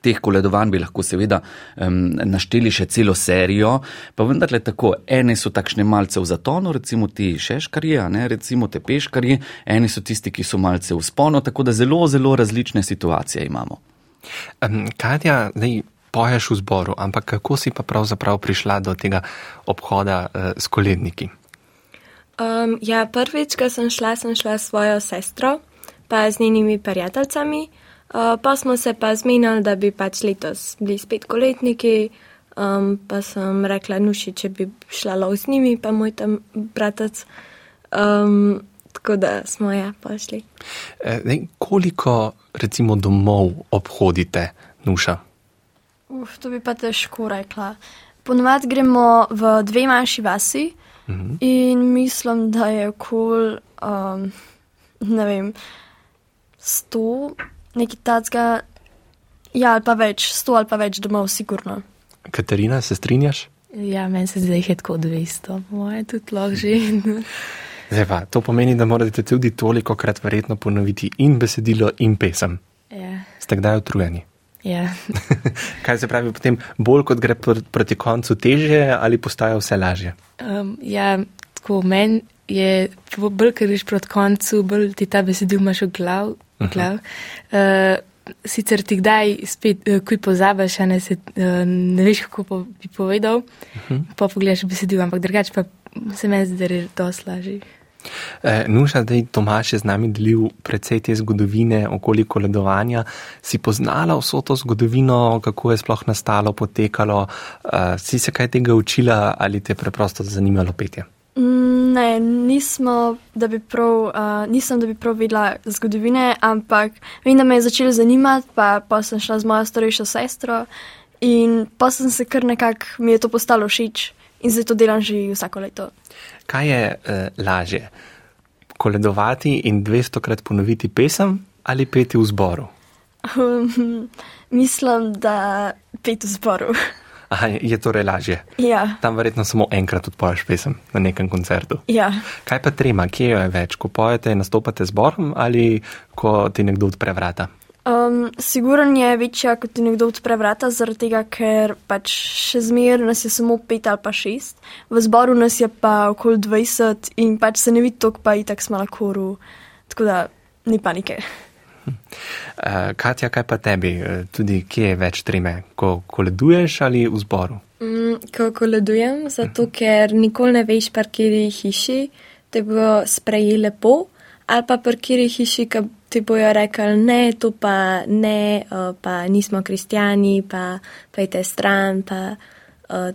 teh koledovanj bi lahko seveda um, našteli še celo serijo, pa vendarle tako, ene so takšne malce v zatonu, recimo ti šeškarji, a ne recimo te peškarji, eni so tisti, ki so malce v sponu, tako da zelo, zelo različne situacije imamo. Um, Katja, zdaj poješ v zboru, ampak kako si pa pravzaprav prišla do tega obhoda uh, s koledniki? Um, ja, prvič, ko sem šla, sem šla s svojo sestro pa z njenimi prijateljicami. Uh, pa smo se pa zmenili, da bi pač letos bili spet koletniki. Um, pa sem rekla, nuši, če bi šla lov z njimi, pa moj tam bratec. Um, tako da smo ja pošli. E, ne, koliko recimo domov obhodite, nuša? Uf, to bi pa težko rekla. ponovadi gremo v dve manjši vasi Mhm. in mislim, da je okol, um, ne vem, sto, nekaj tacga, ja, ali pa več, sto ali pa več domov, sigurno. Katarina, se strinjaš? Ja, meni se zdaj je tako 200, moje tudi lahko že. Zdaj pa, to pomeni, da morate tudi toliko krat verjetno ponoviti in besedilo, in pesem. ja, Ste kdaj utrujeni? ja. Kaj se pravi potem, bolj kot gre pr proti koncu, teže ali postaja vse lažje? Um, ja, tako meni je, bolj ker greš proti koncu, bolj ti ta besedil imaš v glav. V glav. Uh, sicer ti kdaj spet, uh, kuj pozabiš, ne, se, uh, ne veš, kako po, bi povedal, uh -huh. pa pogledaš besedil, ampak drugače pa se meni zdi, da je dosti lažje. E, Nuša, zdaj Tomaš je z nami delil precej te zgodovine okoli koledovanja. Si poznala vso to zgodovino, kako je sploh nastalo, potekalo, e, si se kaj tega učila ali te je preprosto zanimalo petje? Ne, nismo, da bi prav, uh, nisem, da bi prav vedela zgodovine, ampak vem, da me je začelo zanimati, pa, pa sem šla z mojo starejšo sestro in pa sem se kar nekako, mi je to postalo všeč in zdaj to delam že vsako leto. Kaj je e, lažje? Koledovati in 200 krat ponoviti pesem ali peti v zboru? Um, mislim, da pet v zboru. Aha, je torej lažje. ja, Tam verjetno samo enkrat odpoješ pesem na nekem koncertu. ja. Kaj pa trema, kje jo je več, ko pojete in nastopate zborom ali ko ti nekdo odpre vrata? Um, Siguren je večja, kot ti nekdo odpre vrata, zaradi tega, ker pač še zmeraj nas je samo pet ali pa šest, v zboru nas je pa okoli 20 in pač se ne vidi toliko, pa itak smo na koru, tako da ni panike. Uh, Katja, kaj pa tebi, Eh, tudi kje je več treme, ko koleduješ ali v zboru? Mm, ko koledujem, zato ker nikoli ne veš, par kiri hiši te bojo sprejeli lepo, ali pa par kiri hiši, ki ti bojo rekli, ne, to pa ne, uh, pa nismo kristijani, pa pejte stran, pa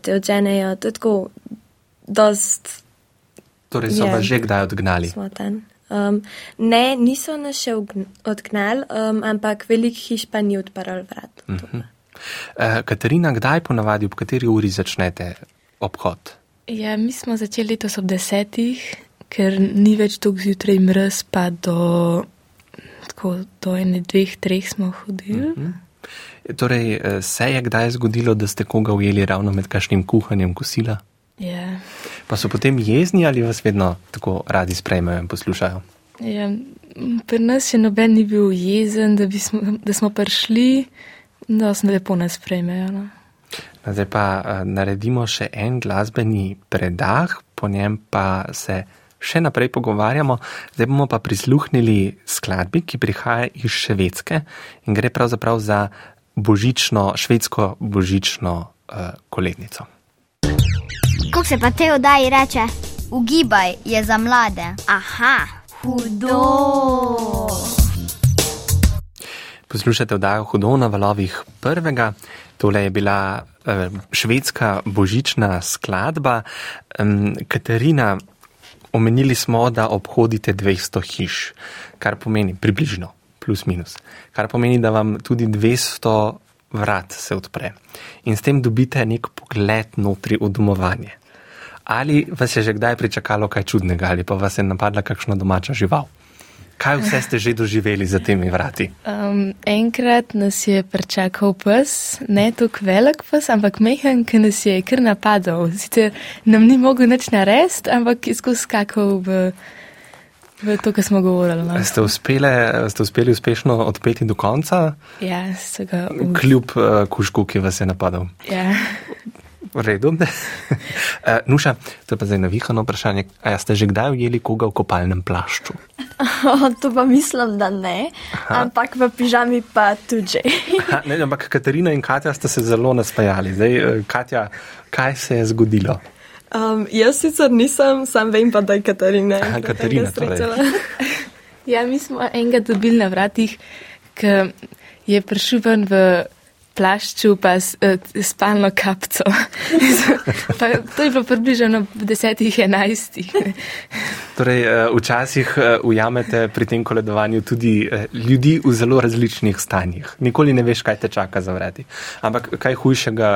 te odženejo. To je tako, dost Torej so Je. vas že kdaj odgnali? smoten. Um, ne, niso nas še odgnali, um, ampak velik hiš pa ni odprl vrat. Uh, Katarina, kdaj ponavadi, ob kateri uri začnete obhod? Ja, mi smo začeli letos ob desetih, ker ni več tako zjutraj mrz, pa do, tako, do ene, dveh, treh smo hodili. Mhm. Torej, eh, se je kdaj zgodilo, da ste koga ujeli ravno med kakšnim kuhanjem kosila? Ja. Pa so potem jezni ali vas vedno tako radi sprejmejo in poslušajo? Ja, pri nas še noben ni bil jezen, da, bi smo, da smo prišli, da smo lepo nas sprejmejo. No. No, Zdaj pa uh, naredimo še en glasbeni predah, po njem pa se še naprej pogovarjamo. Zdaj bomo pa prisluhnili skladbi, ki prihaja iz Švedske in gre pravzaprav za božično, švedsko božično uh, kolednico. Kako se pa te oddaji reče? Ugibaj je za mlade. Aha, hudo. Poslušate oddajo Hudo na valovih prvega. Tole je bila eh, švedska božična skladba. Katarina, omenili smo, da obhodite 200 hiš, kar pomeni približno, plus minus, kar pomeni, da vam tudi 200 vrat se odpre in s tem dobite nek pogled notri v domovanje. Ali vas je že kdaj pričakalo kaj čudnega, ali pa vas je napadla kakšna domača žival? Kaj vse ste že doživeli za temi vrati? Um, enkrat nas je pričakal pes, ne tako velik pes, ampak mehen, ki nas je kar napadal. Sicer nam ni mogel nič narediti, ampak je skozi skakal v, v to, kar smo govorili. No. Ste, uspele, ste uspeli uspešno odpeti do konca, Ja, se ga v... kljub uh, kužku, ki vas je napadal? Ja. V redu. uh, Nuša, to je pa zdaj navihano vprašanje. A ja ste že kdaj ujeli koga v kopalnem plašču? to pa mislim, da ne, Aha. ampak v pižami pa tudi že. Ha, ne, ampak Katarina in Katja ste se zelo nasmejali. Zdaj, uh, Katja, kaj se je zgodilo? Um, jaz sicer nisem, sam vem pa, da je Katarina. Aha, Katarina, torej. Ja, mi smo enega dobili na vratih, ki je prišel ven v plašču, pa s uh, spalno kapco. pa, to je bilo približno v desetih, enajstih. torej, uh, včasih uh, ujamete pri tem koledovanju tudi ljudi v zelo različnih stanjih. Nikoli ne veš, kaj te čaka za vrati. Ampak kaj hujšega,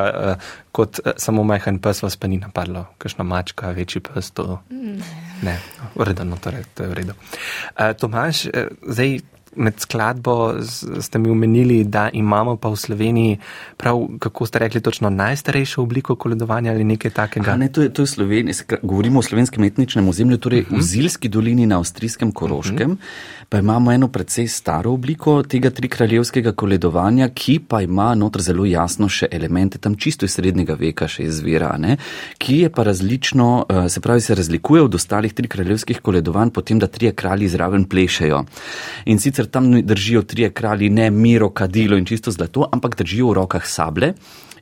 kot samo majhen pes vas pa ni napadlo? Kakšna mačka, večji pes to? Mm. Ne, uredno, torej, to je v redu. Tomaž, uh, zdaj med skladbo ste mi omenili, da imamo pa v Sloveniji prav, kako ste rekli, točno najstarejšo obliko koledovanja ali nekaj takega. A ne, to je, to je Slovenija, govorimo o slovenskem etničnem ozemlju, torej uh -huh. v mhm. Zilski dolini na avstrijskem Koroškem, uh mhm. -huh. Pa imamo eno precej staro obliko tega trikraljevskega koledovanja, ki pa ima notr zelo jasno še elemente tam čisto iz srednjega veka še izvira, ne, ki je pa različno, eh, se pravi, se razlikuje od ostalih trikraljevskih koledovanj potem, da trije kralji zraven plešejo. In sicer tam držijo trije kralji, ne miro, kadilo in čisto zlato, ampak držijo v rokah sable.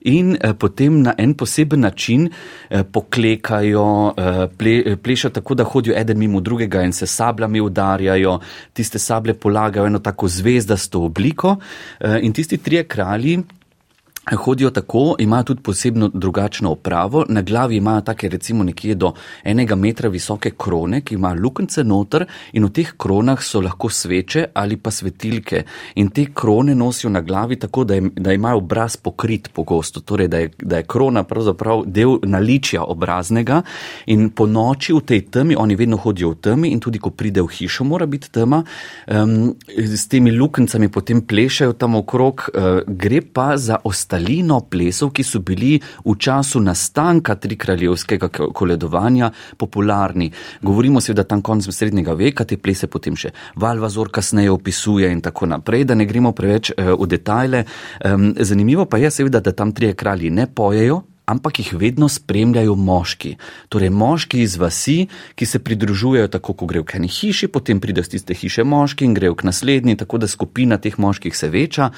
In eh, potem na en poseben način eh, poklekajo, eh, ple, plešajo tako, da hodijo eden mimo drugega in se sabljami udarjajo, tiste sable polagajo eno tako zvezdasto obliko. In tisti trije kralji hodijo tako, imajo tudi posebno drugačno opravo, na glavi imajo take recimo nekje do enega metra visoke krone, ki imajo lukence noter in v teh kronah so lahko sveče ali pa svetilke. In te krone nosijo na glavi tako, da, je, da imajo obraz pokrit pogosto, torej da je, da je krona pravzaprav del naličja obraznega. In po noči v tej temi, oni vedno hodijo v temi in tudi ko pride v hišo, mora biti tema, um, s temi lukencami potem plešajo tam okrog, uh, gre pa za ostale stalino plesov, ki so bili v času nastanka trikraljevskega koledovanja popularni. Govorimo seveda tam konc srednjega veka, te plese potem še Valvazor kasneje opisuje in tako naprej, da ne gremo preveč uh, v detajle. Zanimivo pa je seveda, da tam trije kralji ne pojejo, ampak jih vedno spremljajo moški. Torej, moški iz vasi, ki se pridružujejo tako, ko grejo k eni hiši, potem pridejo z tiste hiše moški in grejo k naslednji, tako da skupina teh moških se veča.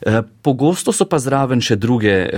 E, pogosto so pa zraven še druge e,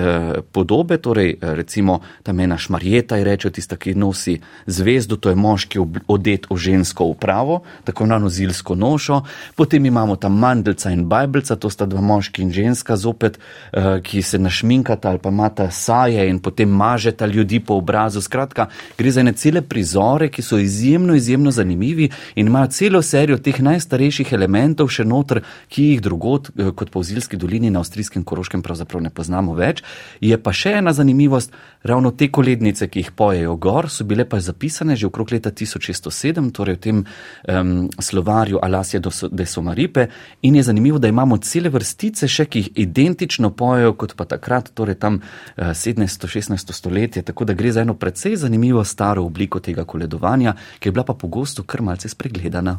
podobe, torej recimo tam ena šmarjeta je reče, tista, ki nosi zvezdo, to je moški odet v žensko upravo, tako na nozilsko nošo. Potem imamo tam mandelca in bajbelca, to sta dva moški in ženska zopet, e, ki se našminkata ali pa imata saje in potem mažeta ljudi po obrazu. Skratka, gre za ene cele prizore, ki so izjemno, izjemno zanimivi in imajo celo serijo teh najstarejših elementov še notr, ki jih drugot, eh, kot po Zilski dolini na avstrijskem Koroškem, pravzaprav ne poznamo več. Je pa še ena zanimivost, ravno te kolednice, ki jih pojejo gor, so bile pa zapisane že okrog leta 1607, torej v tem um, slovarju Alasija de Somaripe in je zanimivo, da imamo cele vrstice še, ki jih identično pojejo kot pa takrat, torej tam uh, 17. 16. stoletje, tako da gre za eno precej zanimivo staro obliko tega koledovanja, ki je bila pa pogosto kar malce spregledana.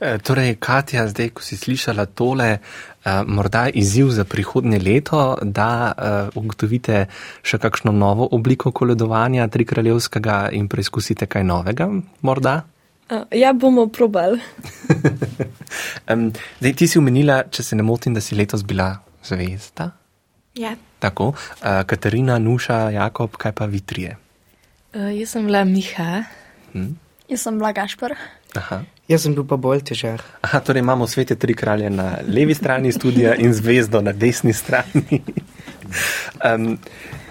E, torej, Katja, zdaj, ko si slišala tole, e, morda izziv za prihodnje leto, da e, ugotovite še kakšno novo obliko koledovanja trikraljevskega in preizkusite kaj novega, morda? Ja, bomo probali. zdaj, ti si umenila, če se ne motim, da si letos bila zvezda. Ja. Tako, uh, Katarina, Nuša, Jakob, kaj pa vi trije? Uh, jaz sem bila Miha. Hm? Jaz sem bila Gašpor. Aha. Jaz sem bil pa bolj težar. Aha, torej imamo svete tri kralje na levi strani studija in zvezdo na desni strani. um,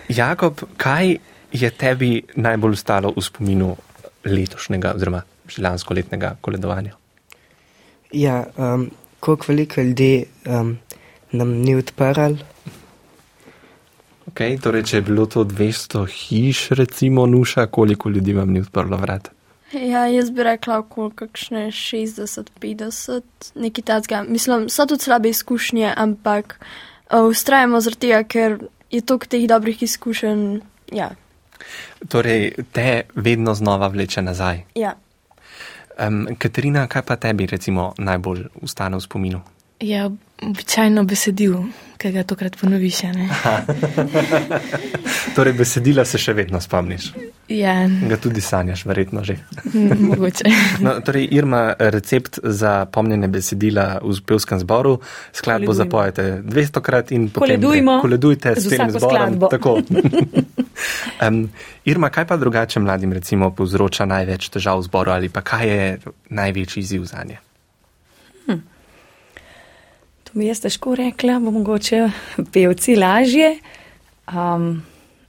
Jakob, kaj je tebi najbolj stalo v spominu letošnjega oziroma lansko letnega koledovanja? Ja, um, koliko veliko ljudi um, nam ni odprl Okay, torej, če je bilo to 200 hiš, recimo, nuša, koliko ljudi vam ni odprlo vrat? Ja, jaz bi rekla, koliko kakšne 60, 50, nekaj takega. Mislim, so tudi slabe izkušnje, ampak ustrajamo uh, zaradi tega, ker je toliko teh dobrih izkušenj. Ja. Torej, te vedno znova vleče nazaj. Ja. Um, Katarina, kaj pa tebi, recimo, najbolj ustane v spominu? Ja, običajno besedil, ki ga tokrat ponoviš. torej, besedila se še vedno spomniš. Ja. Ga tudi sanjaš, verjetno že. Mogoče. no, torej, Irma, recept za pomnjenje besedila v pevskem zboru, skladbo zapojete 200 krat in potem koledujte s tem zborom. um, Irma, kaj pa drugače mladim recimo povzroča največ težav v zboru ali pa kaj je največji izziv za nje? Bi jaz težko rekla, bo mogoče pevci lažje. Um,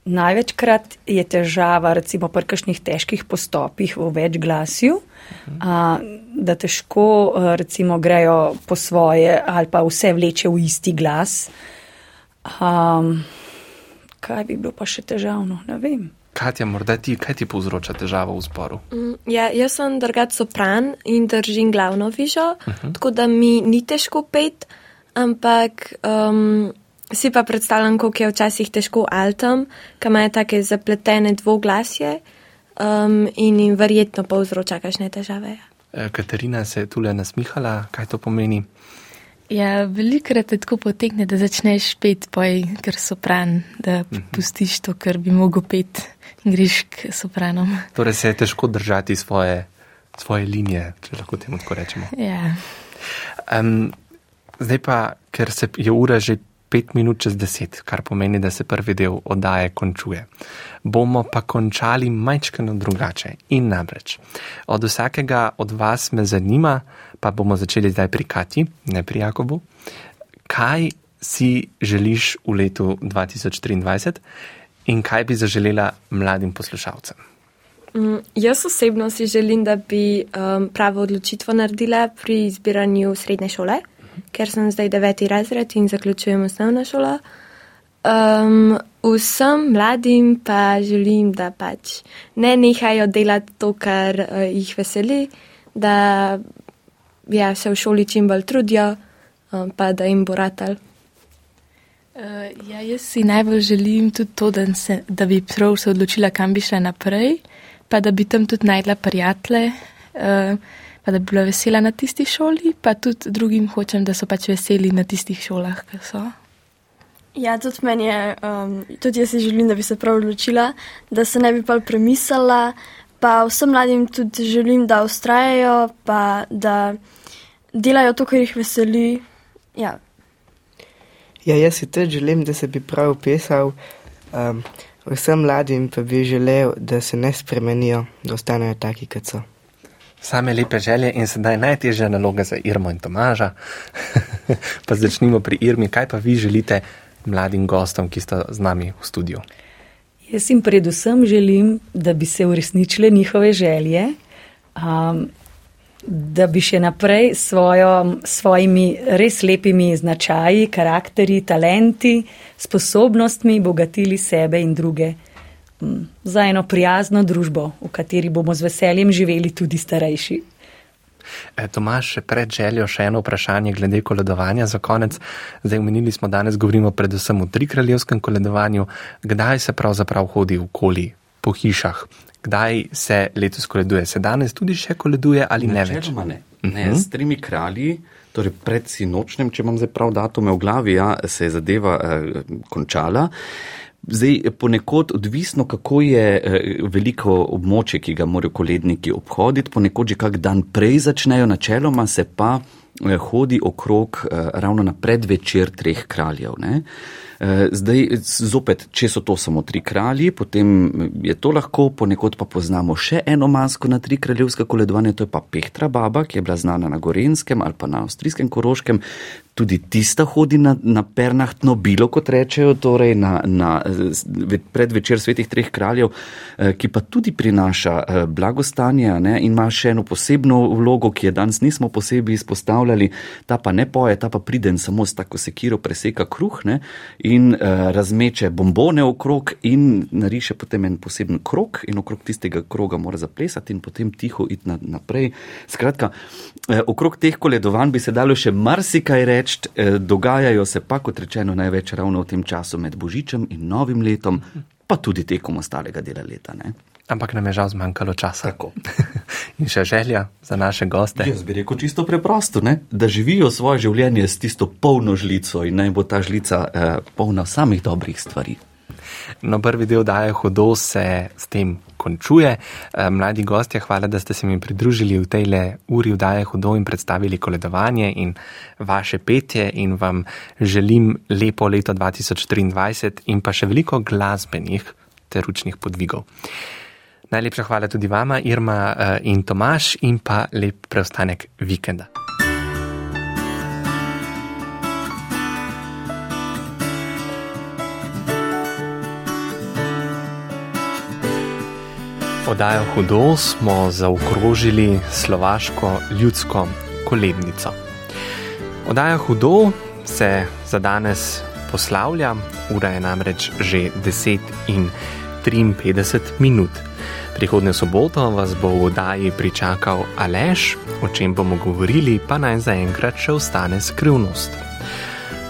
največkrat je težava, recimo pri kakšnih težkih postopih v več glasju, uh, da težko recimo grejo po svoje ali pa vse vleče v isti glas. Um, kaj bi bilo pa še težavno, ne vem. Katja, morda ti, kaj ti povzroča težavo v zboru? Mm, ja, jaz sem drugač sopran in držim glavno vižo, uh -huh. tako da mi ni težko pet, ampak um, si pa predstavljam, kako je včasih težko altam, kam imajo take zapletene dvoglasje um, in jim verjetno povzroča kakšne težave. Ja. E, Katarina se je tule nasmihala, kaj to pomeni? Ja, velikrat je tako potekne, da začneš pet, poj, ker so pran, da uh -huh. pustiš to, kar bi mogel pet in greš k sopranom. Torej se je težko držati svoje, svoje linije, če lahko temu tako rečemo. Ja. Um, zdaj pa, ker se je ura že pet minut čez deset, kar pomeni, da se prvi del oddaje končuje. Bomo pa končali majčkano drugače in namreč. Od vsakega od vas me zanima, pa bomo začeli zdaj pri Kati, ne pri Jakobu, kaj si želiš v letu 2023 in kaj bi zaželela mladim poslušalcem. Mm, jaz osebno si želim, da bi um, pravo odločitvo naredila pri izbiranju srednje šole ker sem zdaj deveti razred in zaključujem osnovno šolo. Um, vsem mladim pa želim, da pač ne nehajo delati to, kar uh, jih veseli, da ja, se v šoli čim bolj trudijo, um, pa da jim bo ratal. Uh, ja, jaz si najbolj želim tudi to, da, se, da bi prav se odločila, kam bi šla naprej, pa da bi tam tudi najdla prijatelje. Uh, pa da bi bila vesela na tisti šoli, pa tudi drugim hočem, da so pač veseli na tistih šolah, ki so. Ja, tudi meni je, um, tudi jaz si želim, da bi se prav odločila, da se ne bi pa premislila, pa vsem mladim tudi želim, da ustrajajo, pa da delajo to, kar jih veseli. Ja. ja, jaz si tudi želim, da se bi prav upisal. Um, vsem mladim pa bi želel, da se ne spremenijo, da ostanejo taki, kot so. Same lepe želje in sedaj najtežja naloga za Irmo in Tomaža. pa začnimo pri Irmi. Kaj pa vi želite mladim gostom, ki sta z nami v studiu? Jaz jim predvsem želim, da bi se uresničile njihove želje, um, da bi še naprej svojo, svojimi res lepimi značaji, karakteri, talenti, sposobnostmi bogatili sebe in druge za eno prijazno družbo, v kateri bomo z veseljem živeli tudi starejši. E, Tomaš, še pred željo še eno vprašanje glede koledovanja za konec. Zdaj omenili smo danes, govorimo predvsem o trikraljevskem koledovanju. Kdaj se pravzaprav hodi okoli po hišah? Kdaj se letos koleduje? Se danes tudi še koleduje ali ne, ne več? Ne, ne s trimi kralji. Torej, pred sinočnem, če imam zdaj prav datume v glavi, ja, se je zadeva eh, končala. Zdaj, ponekod odvisno, kako je eh, veliko območje, ki ga morajo koledniki obhoditi, ponekod že kak dan prej začnejo, načeloma se pa eh, hodi okrog eh, ravno na predvečer treh kraljev. Ne? Zdaj, zopet, če so to samo tri kralji, potem je to lahko, ponekod pa poznamo še eno masko na tri kraljevska koledovanja, to je pa Pehtra baba, ki je bila znana na Gorenskem ali pa na Avstrijskem Koroškem tudi tista hodi na, na pernah nobilo, kot rečejo, torej na, na predvečer svetih treh kraljev, eh, ki pa tudi prinaša eh, blagostanje ne, in ima še eno posebno vlogo, ki je danes nismo posebej izpostavljali. Ta pa ne poje, ta pa pride in samo s tako sekiro preseka kruh ne, in razmeče bombone okrog in nariše potem en poseben krok in okrog tistega kroga mora zaplesati in potem tiho iti naprej. Skratka, okrog teh koledovanj bi se dalo še marsikaj reči reči, eh, dogajajo se pa, kot rečeno, največ ravno v tem času med Božičem in Novim letom, pa tudi tekom ostalega dela leta. Ne? Ampak nam je žal zmanjkalo časa. in še želja za naše goste. Jaz bi rekel čisto preprosto, ne? da živijo svoje življenje s tisto polno žlico in naj bo ta žlica eh, polna samih dobrih stvari. No, prvi del daje hudo se s tem končuje. Eh, mladi gostje, hvala, da ste se mi pridružili v tej le uri vdaje hudo in predstavili koledovanje in vaše petje in vam želim lepo leto 2023 in pa še veliko glasbenih ter učnih podvigov. Najlepša hvala tudi vama, Irma eh, in Tomaš in pa lep preostanek vikenda. Oddajo Hudo smo zaokrožili slovaško ljudsko kolednico. Oddaja Hudo se za danes poslavlja, ura je namreč že 10 in 53 minut. Prihodnjo soboto vas bo v oddaji pričakal Aleš, o čem bomo govorili, pa naj zaenkrat še ostane skrivnost.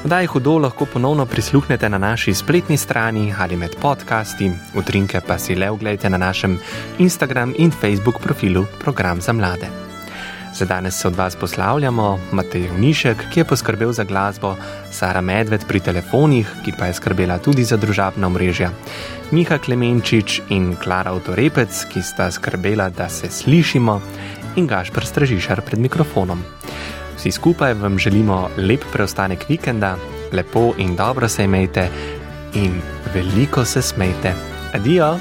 Vdaj hudo lahko ponovno prisluhnete na naši spletni strani ali med podcasti, utrinke pa si le oglejte na našem Instagram in Facebook profilu Program za mlade. Za danes se od vas poslavljamo Matej Unišek, ki je poskrbel za glasbo, Sara Medved pri telefonih, ki pa je skrbela tudi za družabna mreža, Miha Klemenčič in Klara Autorepec, ki sta skrbela, da se slišimo, in Gašpr Stražišar pred mikrofonom. Vsi skupaj vam želimo lep preostanek vikenda, lepo in dobro se imejte in veliko se smejte. Adijo!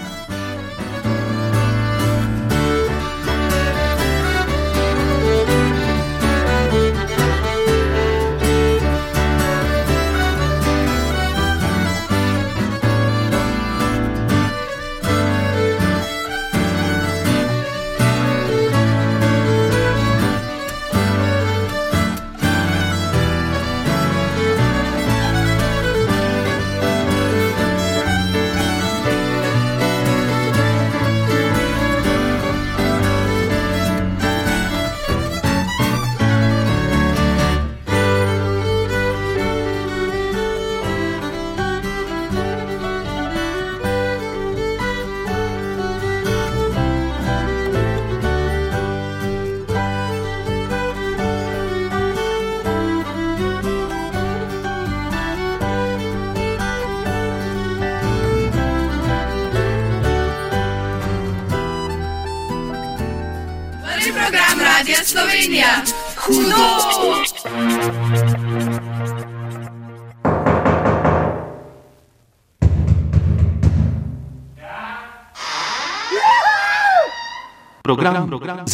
Program, program